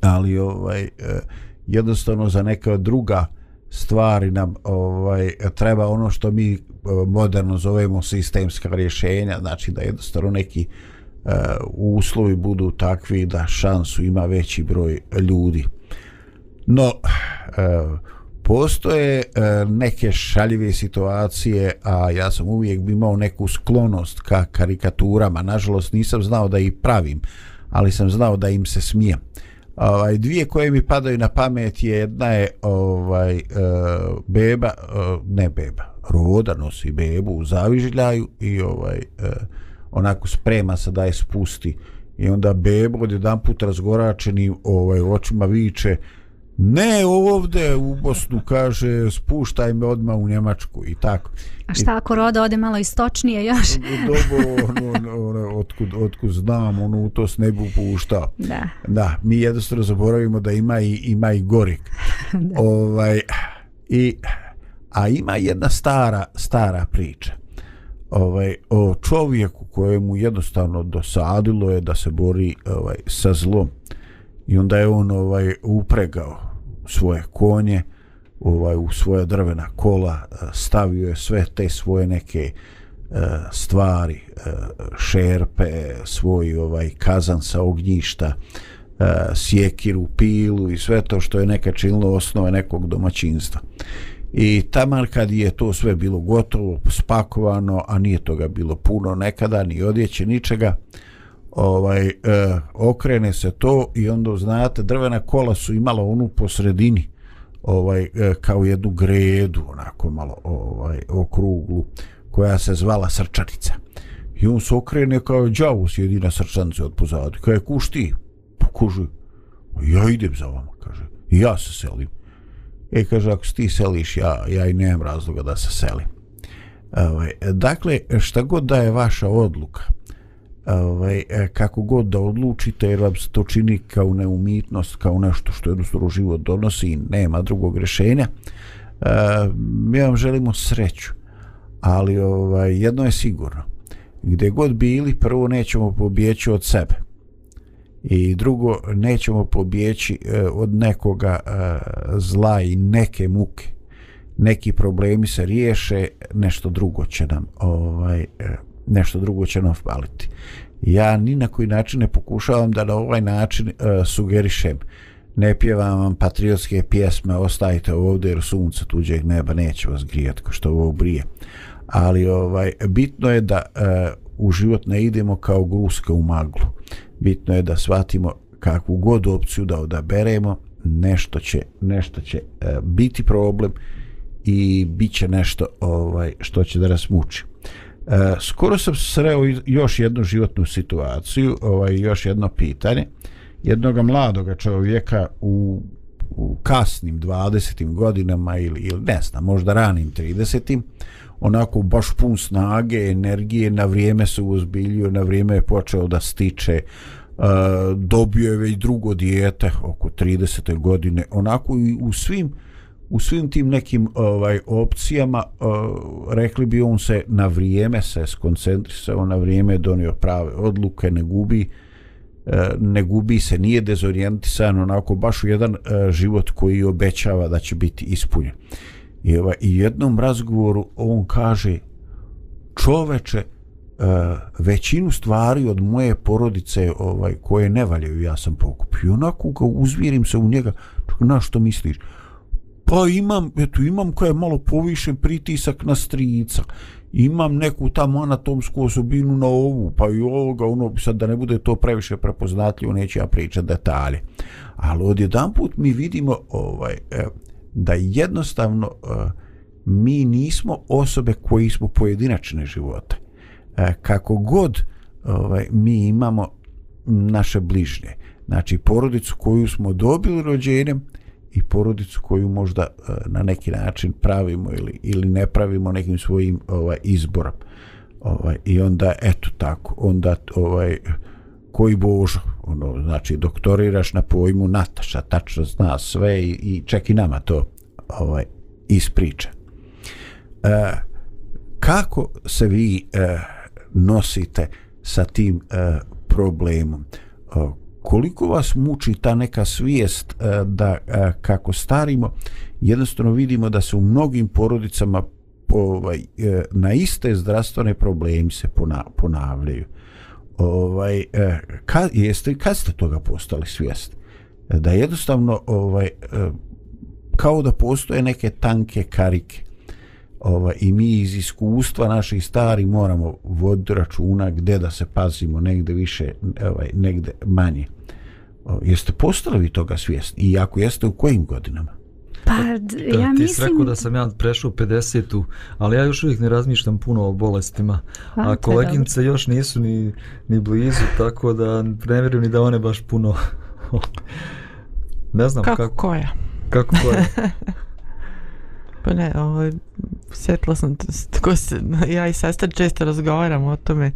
[SPEAKER 2] ali ovaj eh, jednostavno za neka druga stvari nam ovaj treba ono što mi eh, moderno zovemo sistemska rješenja, znači da jednostavno neki e, uslovi budu takvi da šansu ima veći broj ljudi. No, e, postoje e, neke šaljive situacije, a ja sam uvijek imao neku sklonost ka karikaturama. Nažalost, nisam znao da ih pravim, ali sam znao da im se smijem. Ovaj dvije koje mi padaju na pamet je jedna je ovaj e, beba, e, ne beba, roda nosi bebu u zavižljaju i ovaj e, onako sprema se da je spusti i onda bebo odjedan put razgoračeni ovaj očima viče Ne, ovde u Bosnu kaže spuštaj me odmah u Njemačku i tako.
[SPEAKER 3] A šta ako roda ode malo istočnije još?
[SPEAKER 2] Dobro, ono, ono, ono, otkud, otkud znam, ono, u to se ne bi puštao.
[SPEAKER 3] Da.
[SPEAKER 2] Da, mi jednostavno zaboravimo da ima i, ima i gorik. ovaj, i, a ima jedna stara, stara priča ovaj, o čovjeku kojemu jednostavno dosadilo je da se bori ovaj, sa zlom. I onda je on ovaj upregao svoje konje ovaj u svoja drvena kola, e, stavio je sve te svoje neke e, stvari, e, šerpe, svoj ovaj kazan sa ognjišta, sjekiru, pilu i sve to što je neka činilo osnove nekog domaćinstva. I tamar kad je to sve bilo gotovo, spakovano, a nije toga bilo puno nekada, ni odjeće, ničega, ovaj e, okrene se to i onda znate drvena kola su imala onu po sredini ovaj e, kao jednu gredu onako malo ovaj okruglu koja se zvala srčanica. I on se okrene kao đavo sjedi na srčanici od pozadi. Kaže kušti pokuži ja idem za vama kaže. I ja se selim. E kaže ako ti seliš ja, ja i nemam razloga da se selim. Ovaj, e, dakle šta god da je vaša odluka ovaj, e, kako god da odlučite jer vam se to čini kao neumitnost kao nešto što jednostavno život donosi i nema drugog rješenja. e, mi vam želimo sreću ali ovaj, jedno je sigurno gdje god bili prvo nećemo pobjeći od sebe i drugo nećemo pobjeći e, od nekoga e, zla i neke muke neki problemi se riješe nešto drugo će nam ovaj e, nešto drugo će nam faliti. Ja ni na koji način ne pokušavam da na ovaj način e, sugerišem. Ne pjevam vam patriotske pjesme, ostajte ovdje jer sunce tuđeg neba neće vas grijati ko što ovo brije. Ali ovaj bitno je da e, u život ne idemo kao gruska u maglu. Bitno je da shvatimo kakvu god opciju da odaberemo, nešto će, nešto će e, biti problem i bit će nešto ovaj što će da nas muči. E, skoro sam sreo još jednu životnu situaciju, ovaj, još jedno pitanje. Jednog mladoga čovjeka u, u kasnim 20. godinama ili, ili ne znam, možda ranim 30. onako baš pun snage, energije, na vrijeme se uzbiljio, na vrijeme je počeo da stiče, Uh, dobio je već drugo dijete oko 30. godine onako i u svim u svim tim nekim ovaj opcijama eh, rekli bi on se na vrijeme se skoncentrisao na vrijeme donio prave odluke ne gubi eh, ne gubi se nije dezorijentisan onako baš u jedan eh, život koji obećava da će biti ispunjen. I ovaj i jednom razgovoru on kaže čoveče većinu stvari od moje porodice ovaj koje ne valjaju ja sam pokupio. Onako ga uzvirim se u njega na što misliš? Pa imam, eto, imam koja je malo povišen pritisak na strica, imam neku tamo anatomsku osobinu na ovu, pa i ovoga, ono, sad da ne bude to previše prepoznatljivo, neću ja pričati detalje. Ali od jedan put mi vidimo ovaj, e, da jednostavno e, mi nismo osobe koji smo pojedinačne živote. E, kako god ovaj, mi imamo naše bližnje, znači porodicu koju smo dobili rođenjem, i porodicu koju možda e, na neki način pravimo ili ili ne pravimo nekim svojim ovaj izborom. Ovaj i onda eto tako, onda ovaj koji bož, ono znači doktoriraš na pojmu Nataša, tačno zna sve i, i ček i nama to ovaj ispriča. E, kako se vi e, nosite sa tim e, problemom? E, koliko vas muči ta neka svijest e, da e, kako starimo jednostavno vidimo da se u mnogim porodicama ovaj e, na iste zdravstvene problemi se ponavljaju. Ovaj kad jeste kad ste toga postali svijest? Da jednostavno ovaj kao da postoje neke tanke karike ovaj, i mi iz iskustva naših stari moramo voditi računa gdje da se pazimo negde više ovaj, negde manje jeste postali vi toga svjesni i ako jeste u kojim godinama
[SPEAKER 3] Pa,
[SPEAKER 5] da,
[SPEAKER 3] ja
[SPEAKER 5] ti
[SPEAKER 3] mislim...
[SPEAKER 5] rekao da sam ja prešao 50-u, ali ja još uvijek ne razmišljam puno o bolestima.
[SPEAKER 3] Pa,
[SPEAKER 5] A
[SPEAKER 3] je
[SPEAKER 5] koleginice još nisu ni, ni blizu, tako da ne vjerujem ni da one baš puno Ne znam
[SPEAKER 4] Kako,
[SPEAKER 5] kako,
[SPEAKER 4] koja?
[SPEAKER 5] kako ko je.
[SPEAKER 4] Pa ne, ovaj, sjetila sam, tako se, ja i sestra često razgovaramo o tome.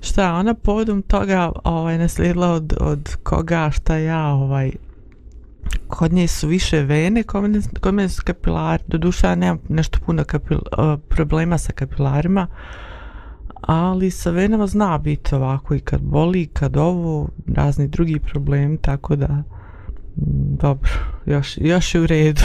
[SPEAKER 4] Šta ona povodom toga ovaj, naslijedila od, od koga, šta ja, ovaj, kod nje su više vene, kod mene, kod mene su kapilari, do duša ja nemam nešto puno kapil, uh, problema sa kapilarima, ali sa venama zna biti ovako i kad boli, i kad ovo, razni drugi problemi, tako da, dobro, još, još je u redu.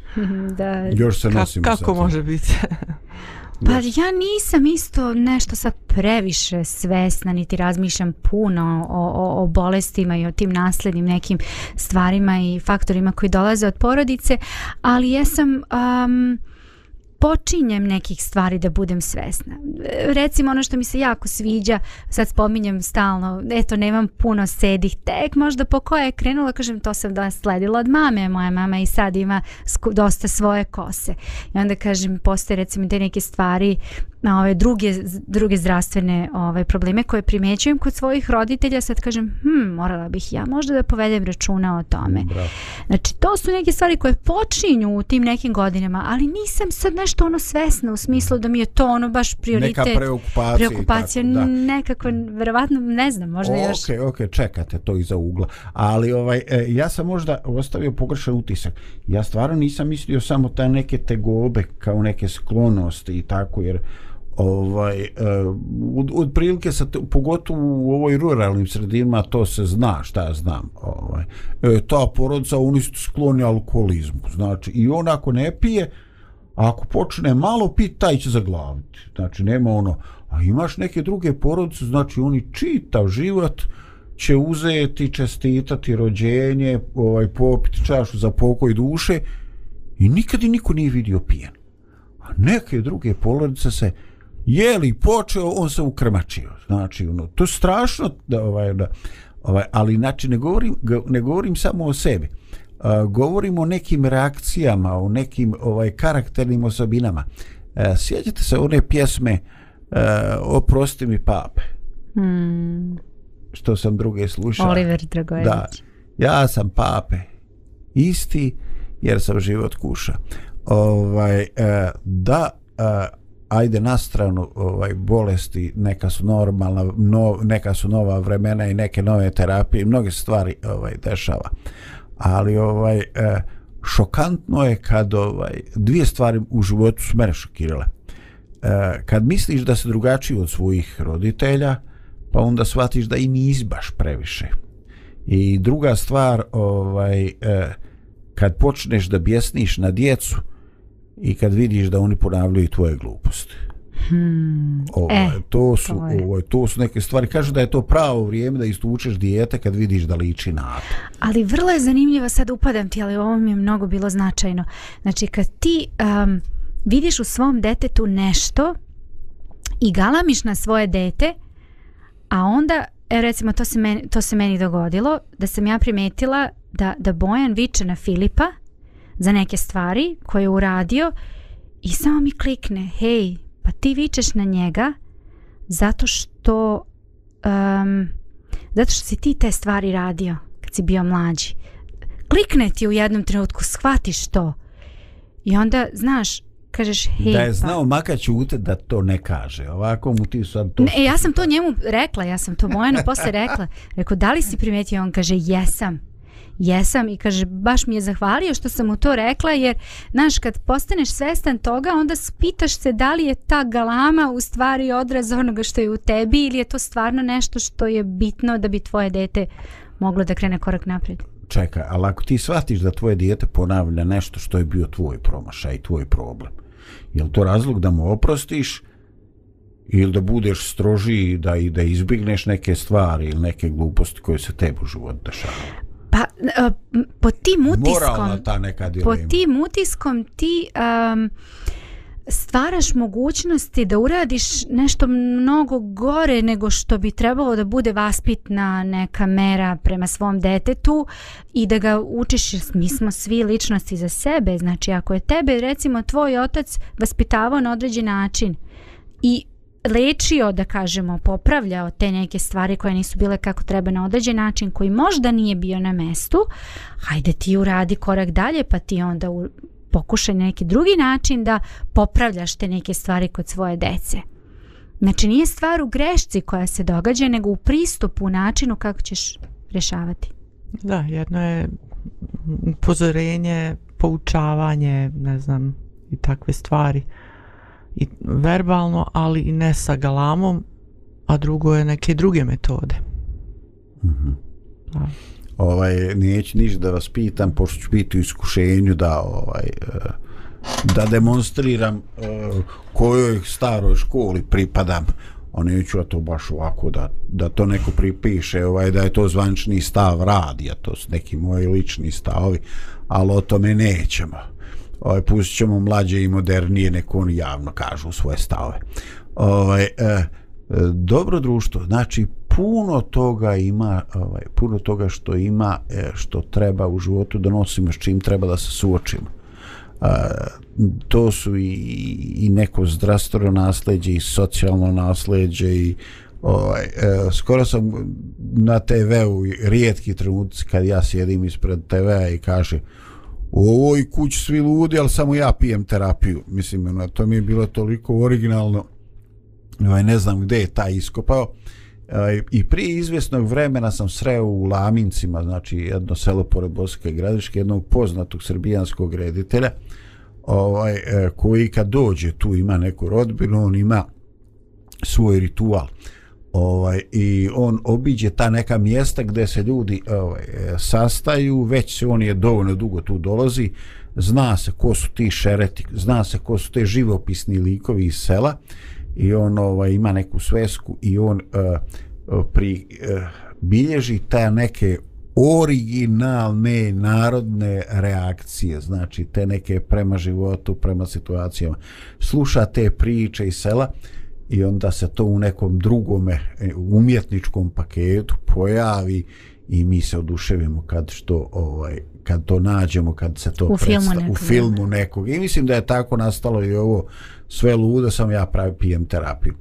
[SPEAKER 3] da,
[SPEAKER 2] Još se
[SPEAKER 4] Ka,
[SPEAKER 2] nosimo
[SPEAKER 4] kako
[SPEAKER 2] sa tim.
[SPEAKER 4] može biti?
[SPEAKER 3] Pa ja nisam isto nešto sad previše svesna, niti razmišljam puno o, o, o bolestima i o tim naslednim nekim stvarima i faktorima koji dolaze od porodice, ali jesam... Um, počinjem nekih stvari da budem svesna. Recimo ono što mi se jako sviđa, sad spominjem stalno, eto nemam puno sedih, tek možda po koje je krenula, kažem to sam da sledila od mame, moja mama i sad ima dosta svoje kose. I onda kažem, postoje recimo te neke stvari na ove druge, druge zdravstvene ove probleme koje primećujem kod svojih roditelja, sad kažem, hm, morala bih ja možda da povedem računa o tome.
[SPEAKER 2] Bravo.
[SPEAKER 3] Znači, to su neke stvari koje počinju u tim nekim godinama, ali nisam sad nešto ono svesna u smislu da mi je to ono baš prioritet.
[SPEAKER 2] Neka preokupacija.
[SPEAKER 3] preokupacija,
[SPEAKER 2] tako, da.
[SPEAKER 3] nekako, verovatno, ne znam, možda još...
[SPEAKER 2] Ok, ok, čekate to iza ugla. Ali ovaj, e, ja sam možda ostavio pogrešan utisak. Ja stvarno nisam mislio samo ta neke tegobe kao neke sklonosti i tako, jer ovaj e, od, od prilike sa te, pogotovo u ovoj ruralnim sredinama to se zna šta ja znam ovaj e, ta porodica oni su skloni alkoholizmu znači i on ako ne pije ako počne malo pit taj će zaglaviti znači nema ono a imaš neke druge porodice znači oni čitav život će uzeti čestitati rođenje ovaj popiti čašu za pokoj duše i nikad i niko nije vidio pijen a neke druge porodice se jeli počeo, on se ukrmačio. Znači, ono, to je strašno, da, ovaj, da, ovaj, ali znači ne govorim, ne govorim samo o sebi. A, govorim o nekim reakcijama, o nekim ovaj karakternim osobinama. E, sjećate se one pjesme e, Oprosti mi pape,
[SPEAKER 3] Hmm,
[SPEAKER 2] što sam druge slušao.
[SPEAKER 3] Oliver Dragojević.
[SPEAKER 2] Da, ja sam pape, isti, jer sam život kuša. Ovaj, e, da, ajde na stranu ovaj, bolesti, neka su normalna, no, neka su nova vremena i neke nove terapije, mnoge stvari ovaj, dešava. Ali ovaj, e, šokantno je kad ovaj, dvije stvari u životu su mene šokirale. E, kad misliš da se drugačiji od svojih roditelja, pa onda shvatiš da i nisi baš previše. I druga stvar, ovaj, e, kad počneš da bjesniš na djecu i kad vidiš da oni ponavljaju tvoje gluposti.
[SPEAKER 3] Hmm.
[SPEAKER 2] Ovaj,
[SPEAKER 3] E,
[SPEAKER 2] to su
[SPEAKER 3] to je.
[SPEAKER 2] ovaj, to su neke stvari. Kažu da je to pravo vrijeme da istučeš dijete kad vidiš da liči na to.
[SPEAKER 3] Ali vrlo je zanimljivo, sad upadam ti, ali ovo mi je mnogo bilo značajno. Znači, kad ti um, vidiš u svom detetu nešto i galamiš na svoje dete, a onda, e, recimo, to se, meni, to se meni dogodilo, da sam ja primetila da, da Bojan viče na Filipa za neke stvari koje je uradio i samo mi klikne, hej, pa ti vičeš na njega zato što um, zato što si ti te stvari radio kad si bio mlađi. Klikne ti u jednom trenutku, shvatiš to. I onda, znaš, kažeš, hej,
[SPEAKER 2] da je
[SPEAKER 3] pa-
[SPEAKER 2] znao makar ćute da to ne kaže. Ovako mu ti sad to...
[SPEAKER 3] Ne, e, ja sam to njemu rekla, ja sam to Bojanu posle rekla. Rekao, da li si primetio? On kaže, jesam. Jesam i kaže, baš mi je zahvalio što sam mu to rekla, jer, znaš, kad postaneš svestan toga, onda pitaš se da li je ta galama u stvari odraz onoga što je u tebi ili je to stvarno nešto što je bitno da bi tvoje dete moglo da krene korak naprijed.
[SPEAKER 2] Čekaj, ali ako ti shvatiš da tvoje dijete ponavlja nešto što je bio tvoj promašaj, tvoj problem, je li to razlog da mu oprostiš ili da budeš strožiji da i da izbigneš neke stvari ili neke gluposti koje se tebi u životu dešavaju?
[SPEAKER 3] Pa, uh, pod tim utiskom...
[SPEAKER 2] Moralna ta neka
[SPEAKER 3] pod
[SPEAKER 2] dilema.
[SPEAKER 3] tim utiskom ti um, stvaraš mogućnosti da uradiš nešto mnogo gore nego što bi trebalo da bude vaspitna neka mera prema svom detetu i da ga učiš, mi smo svi ličnosti za sebe, znači ako je tebe recimo tvoj otac vaspitavao na određen način i lečio, da kažemo, popravljao te neke stvari koje nisu bile kako treba na određen način, koji možda nije bio na mestu, hajde ti uradi korak dalje, pa ti onda u, pokušaj na neki drugi način da popravljaš te neke stvari kod svoje dece. Znači nije stvar u grešci koja se događa, nego u pristupu, u načinu kako ćeš rješavati.
[SPEAKER 4] Da, jedno je upozorenje, poučavanje, ne znam, i takve stvari. I verbalno, ali i ne sa galamom, a drugo je neke druge metode. Da.
[SPEAKER 2] ovaj neću ništa da vas pitam pošto ću biti u iskušenju da ovaj eh, da demonstriram eh, kojoj staroj školi pripadam a neću ja to baš ovako da, da to neko pripiše ovaj da je to zvančni stav radija to su neki moji lični stavovi ali o tome nećemo ovaj, pustit ćemo mlađe i modernije neko oni javno kažu svoje stavove. Ovaj, eh, dobro društvo znači puno toga ima ovaj, puno toga što ima eh, što treba u životu da nosimo s čim treba da se suočimo. A, to su i, i neko zdravstveno nasleđe i socijalno nasleđe i ovaj, e, skoro sam na TV-u rijetki trenutci kad ja sjedim ispred TV-a i kažem u ovoj kući svi ludi, ali samo ja pijem terapiju. Mislim, na to mi je bilo toliko originalno. Ovaj, ne znam gdje je taj iskopao. Ovaj, I prije izvjesnog vremena sam sreo u Lamincima, znači jedno selo pored Boske gradiške, jednog poznatog srbijanskog reditelja, ovaj, eh, koji kad dođe tu ima neku rodbinu, on ima svoj ritual ovaj i on obiđe ta neka mjesta gdje se ljudi ovaj sastaju već se on je dovoljno dugo tu dolazi zna se ko su ti šereti zna se ko su te živopisni likovi iz sela i on ovaj ima neku svesku i on eh, pri eh, bilježi ta neke originalne narodne reakcije, znači te neke prema životu, prema situacijama. Sluša te priče iz sela i onda se to u nekom drugome e, umjetničkom paketu pojavi i mi se oduševimo kad što ovaj kad to nađemo kad se to
[SPEAKER 3] U filmu nekog,
[SPEAKER 2] u filmu nekog. I mislim da je tako nastalo i ovo sve ludo sam ja pravi pijem terapiju.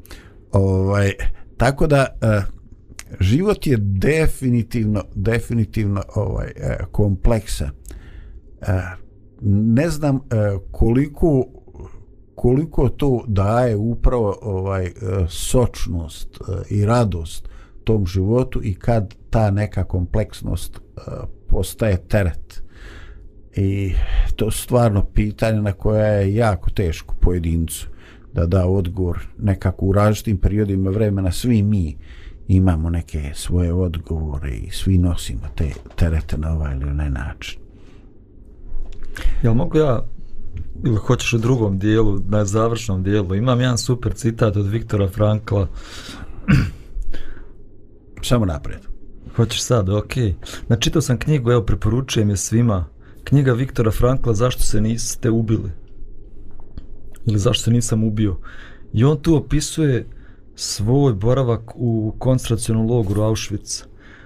[SPEAKER 2] Ovaj tako da eh, život je definitivno definitivno ovaj eh, kompleksan. Eh, ne znam eh, koliko koliko to daje upravo ovaj e, sočnost e, i radost tom životu i kad ta neka kompleksnost e, postaje teret. I to je stvarno pitanje na koje je jako teško pojedincu da da odgovor. Nekako u različitim periodima vremena svi mi imamo neke svoje odgovore i svi nosimo te terete na ovaj ili onaj način.
[SPEAKER 5] Jel mogu ja ili hoćeš u drugom dijelu, na završnom dijelu, imam jedan super citat od Viktora Frankla,
[SPEAKER 2] samo napred
[SPEAKER 5] hoćeš sad, ok. Načitao sam knjigu, evo preporučujem je svima, knjiga Viktora Frankla Zašto se niste ubili? Ili zašto se nisam ubio? I on tu opisuje svoj boravak u koncentracionom logoru Auschwitz.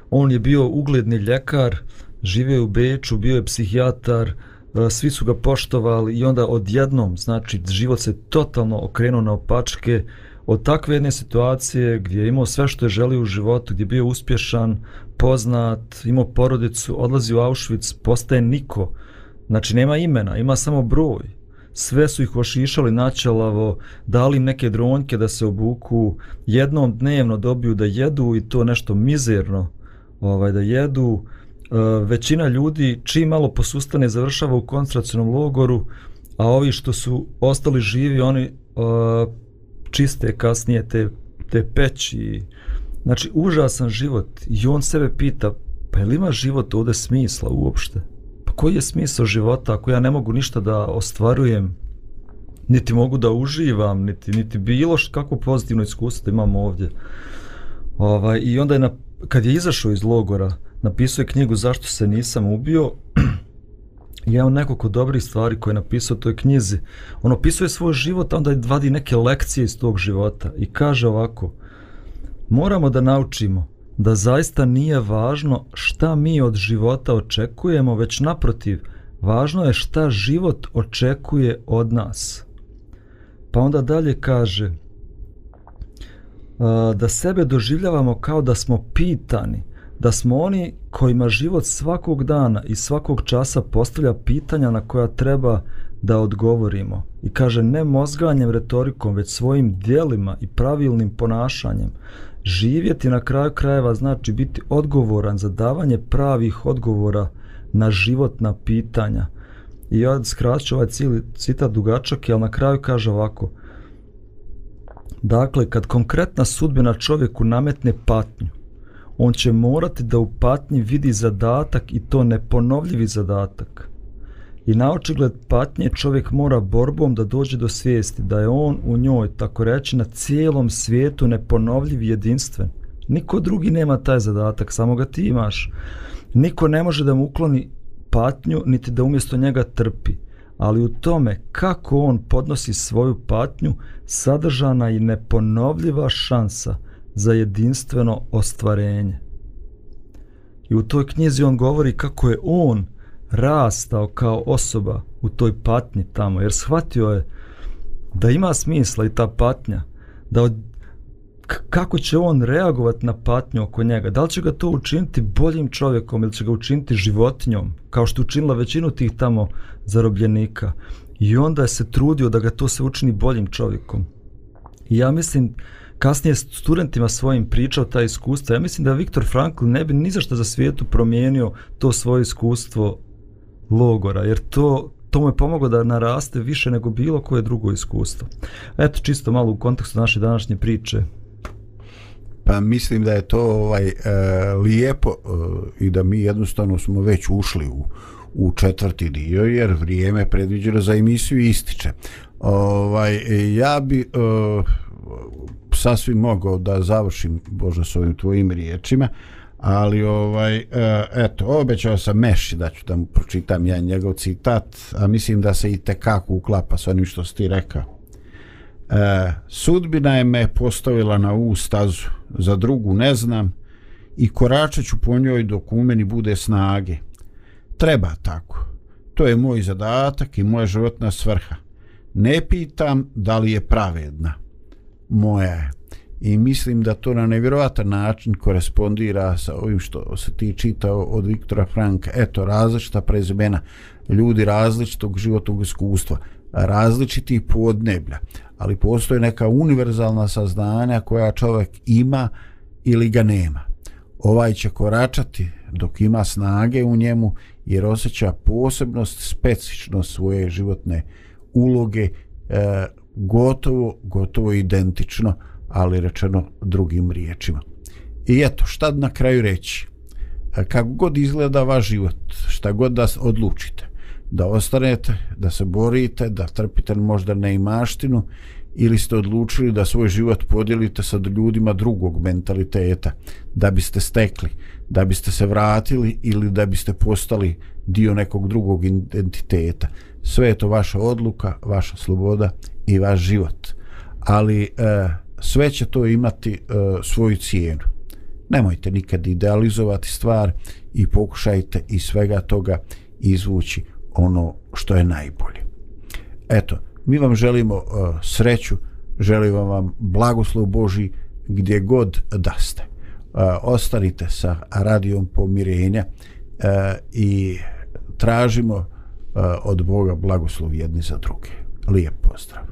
[SPEAKER 5] On je bio ugledni ljekar, živio je u Beču, bio je psihijatar, E, svi su ga poštovali i onda odjednom, znači, život se totalno okrenuo na opačke od takve jedne situacije gdje je imao sve što je želio u životu, gdje je bio uspješan, poznat, imao porodicu, odlazi u Auschwitz, postaje niko. Znači, nema imena, ima samo broj sve su ih ošišali načelavo, dali im neke dronjke da se obuku, jednom dnevno dobiju da jedu i to nešto mizerno ovaj, da jedu. E, većina ljudi čim malo posustane završava u koncentracionom logoru, a ovi što su ostali živi, oni uh, čiste kasnije te, te peći. Znači, užasan život i on sebe pita, pa je li ima život ovde smisla uopšte? Pa koji je smisao života ako ja ne mogu ništa da ostvarujem, niti mogu da uživam, niti, niti bilo što, kako pozitivno iskustvo da imam ovdje. Ovaj, I onda je, na, kad je izašao iz logora, napisao je knjigu Zašto se nisam ubio, i jedan od nekoliko dobrih stvari koje je napisao u toj knjizi. On opisuje svoj život, a onda vadi neke lekcije iz tog života i kaže ovako, moramo da naučimo da zaista nije važno šta mi od života očekujemo, već naprotiv, važno je šta život očekuje od nas. Pa onda dalje kaže, da sebe doživljavamo kao da smo pitani, da smo oni kojima život svakog dana i svakog časa postavlja pitanja na koja treba da odgovorimo. I kaže ne mozganjem retorikom, već svojim dijelima i pravilnim ponašanjem. Živjeti na kraju krajeva znači biti odgovoran za davanje pravih odgovora na životna pitanja. I ja skraću ovaj cijeli citat dugačak, ali na kraju kaže ovako. Dakle, kad konkretna sudbina čovjeku nametne patnju, on će morati da u patnji vidi zadatak i to neponovljivi zadatak. I na očigled patnje čovjek mora borbom da dođe do svijesti da je on u njoj, tako reći, na cijelom svijetu neponovljiv i jedinstven. Niko drugi nema taj zadatak, samo ga ti imaš. Niko ne može da mu ukloni patnju, niti da umjesto njega trpi. Ali u tome kako on podnosi svoju patnju, sadržana je neponovljiva šansa za jedinstveno ostvarenje. I u toj knjizi on govori kako je on rastao kao osoba u toj patnji tamo, jer shvatio je da ima smisla i ta patnja, da od, kako će on reagovati na patnju oko njega, da li će ga to učiniti boljim čovjekom ili će ga učiniti životinjom, kao što učinila većinu tih tamo zarobljenika. I onda je se trudio da ga to se učini boljim čovjekom. I ja mislim, kasnije studentima svojim pričao ta iskustva, ja mislim da Viktor Frankl ne bi ni zašto za svijetu promijenio to svoje iskustvo logora, jer to, to mu je pomoglo da naraste više nego bilo koje drugo iskustvo. Eto, čisto malo u kontekstu naše današnje priče.
[SPEAKER 2] Pa mislim da je to ovaj e, lijepo e, i da mi jednostavno smo već ušli u, u četvrti dio jer vrijeme predviđeno za emisiju ističe. Ovaj, e, ja bi e, sasvim mogao da završim Bože s ovim tvojim riječima, ali ovaj e, eto obećao sam Meši da ću da mu pročitam ja njegov citat a mislim da se i tekako uklapa s onim što si ti rekao. E, sudbina je me postavila na ovu stazu za drugu ne znam i koračat ću po njoj dok u meni bude snage. Treba tako. To je moj zadatak i moja životna svrha. Ne pitam da li je pravedna moja je i mislim da to na nevjerovatan način korespondira sa ovim što se ti čitao od Viktora Franka. Eto, različita prezimena, ljudi različitog životnog iskustva, različiti podneblja, ali postoje neka univerzalna saznanja koja čovjek ima ili ga nema. Ovaj će koračati dok ima snage u njemu jer osjeća posebnost, specičnost svoje životne uloge, e, gotovo, gotovo identično, ali rečeno drugim riječima. I eto, šta na kraju reći? E, kako god izgleda vaš život, šta god da odlučite, da ostanete, da se borite, da trpite možda neimaštinu, ili ste odlučili da svoj život podijelite sa ljudima drugog mentaliteta, da biste stekli, da biste se vratili ili da biste postali dio nekog drugog identiteta. Sve je to vaša odluka, vaša sloboda i vaš život. Ali, e, sve će to imati uh, svoju cijenu. Nemojte nikad idealizovati stvar i pokušajte iz svega toga izvući ono što je najbolje. Eto, mi vam želimo uh, sreću, želimo vam blagoslov Boži gdje god da ste. Uh, ostanite sa radijom pomirenja uh, i tražimo uh, od Boga blagoslov jedni za druge. Lijep pozdrav.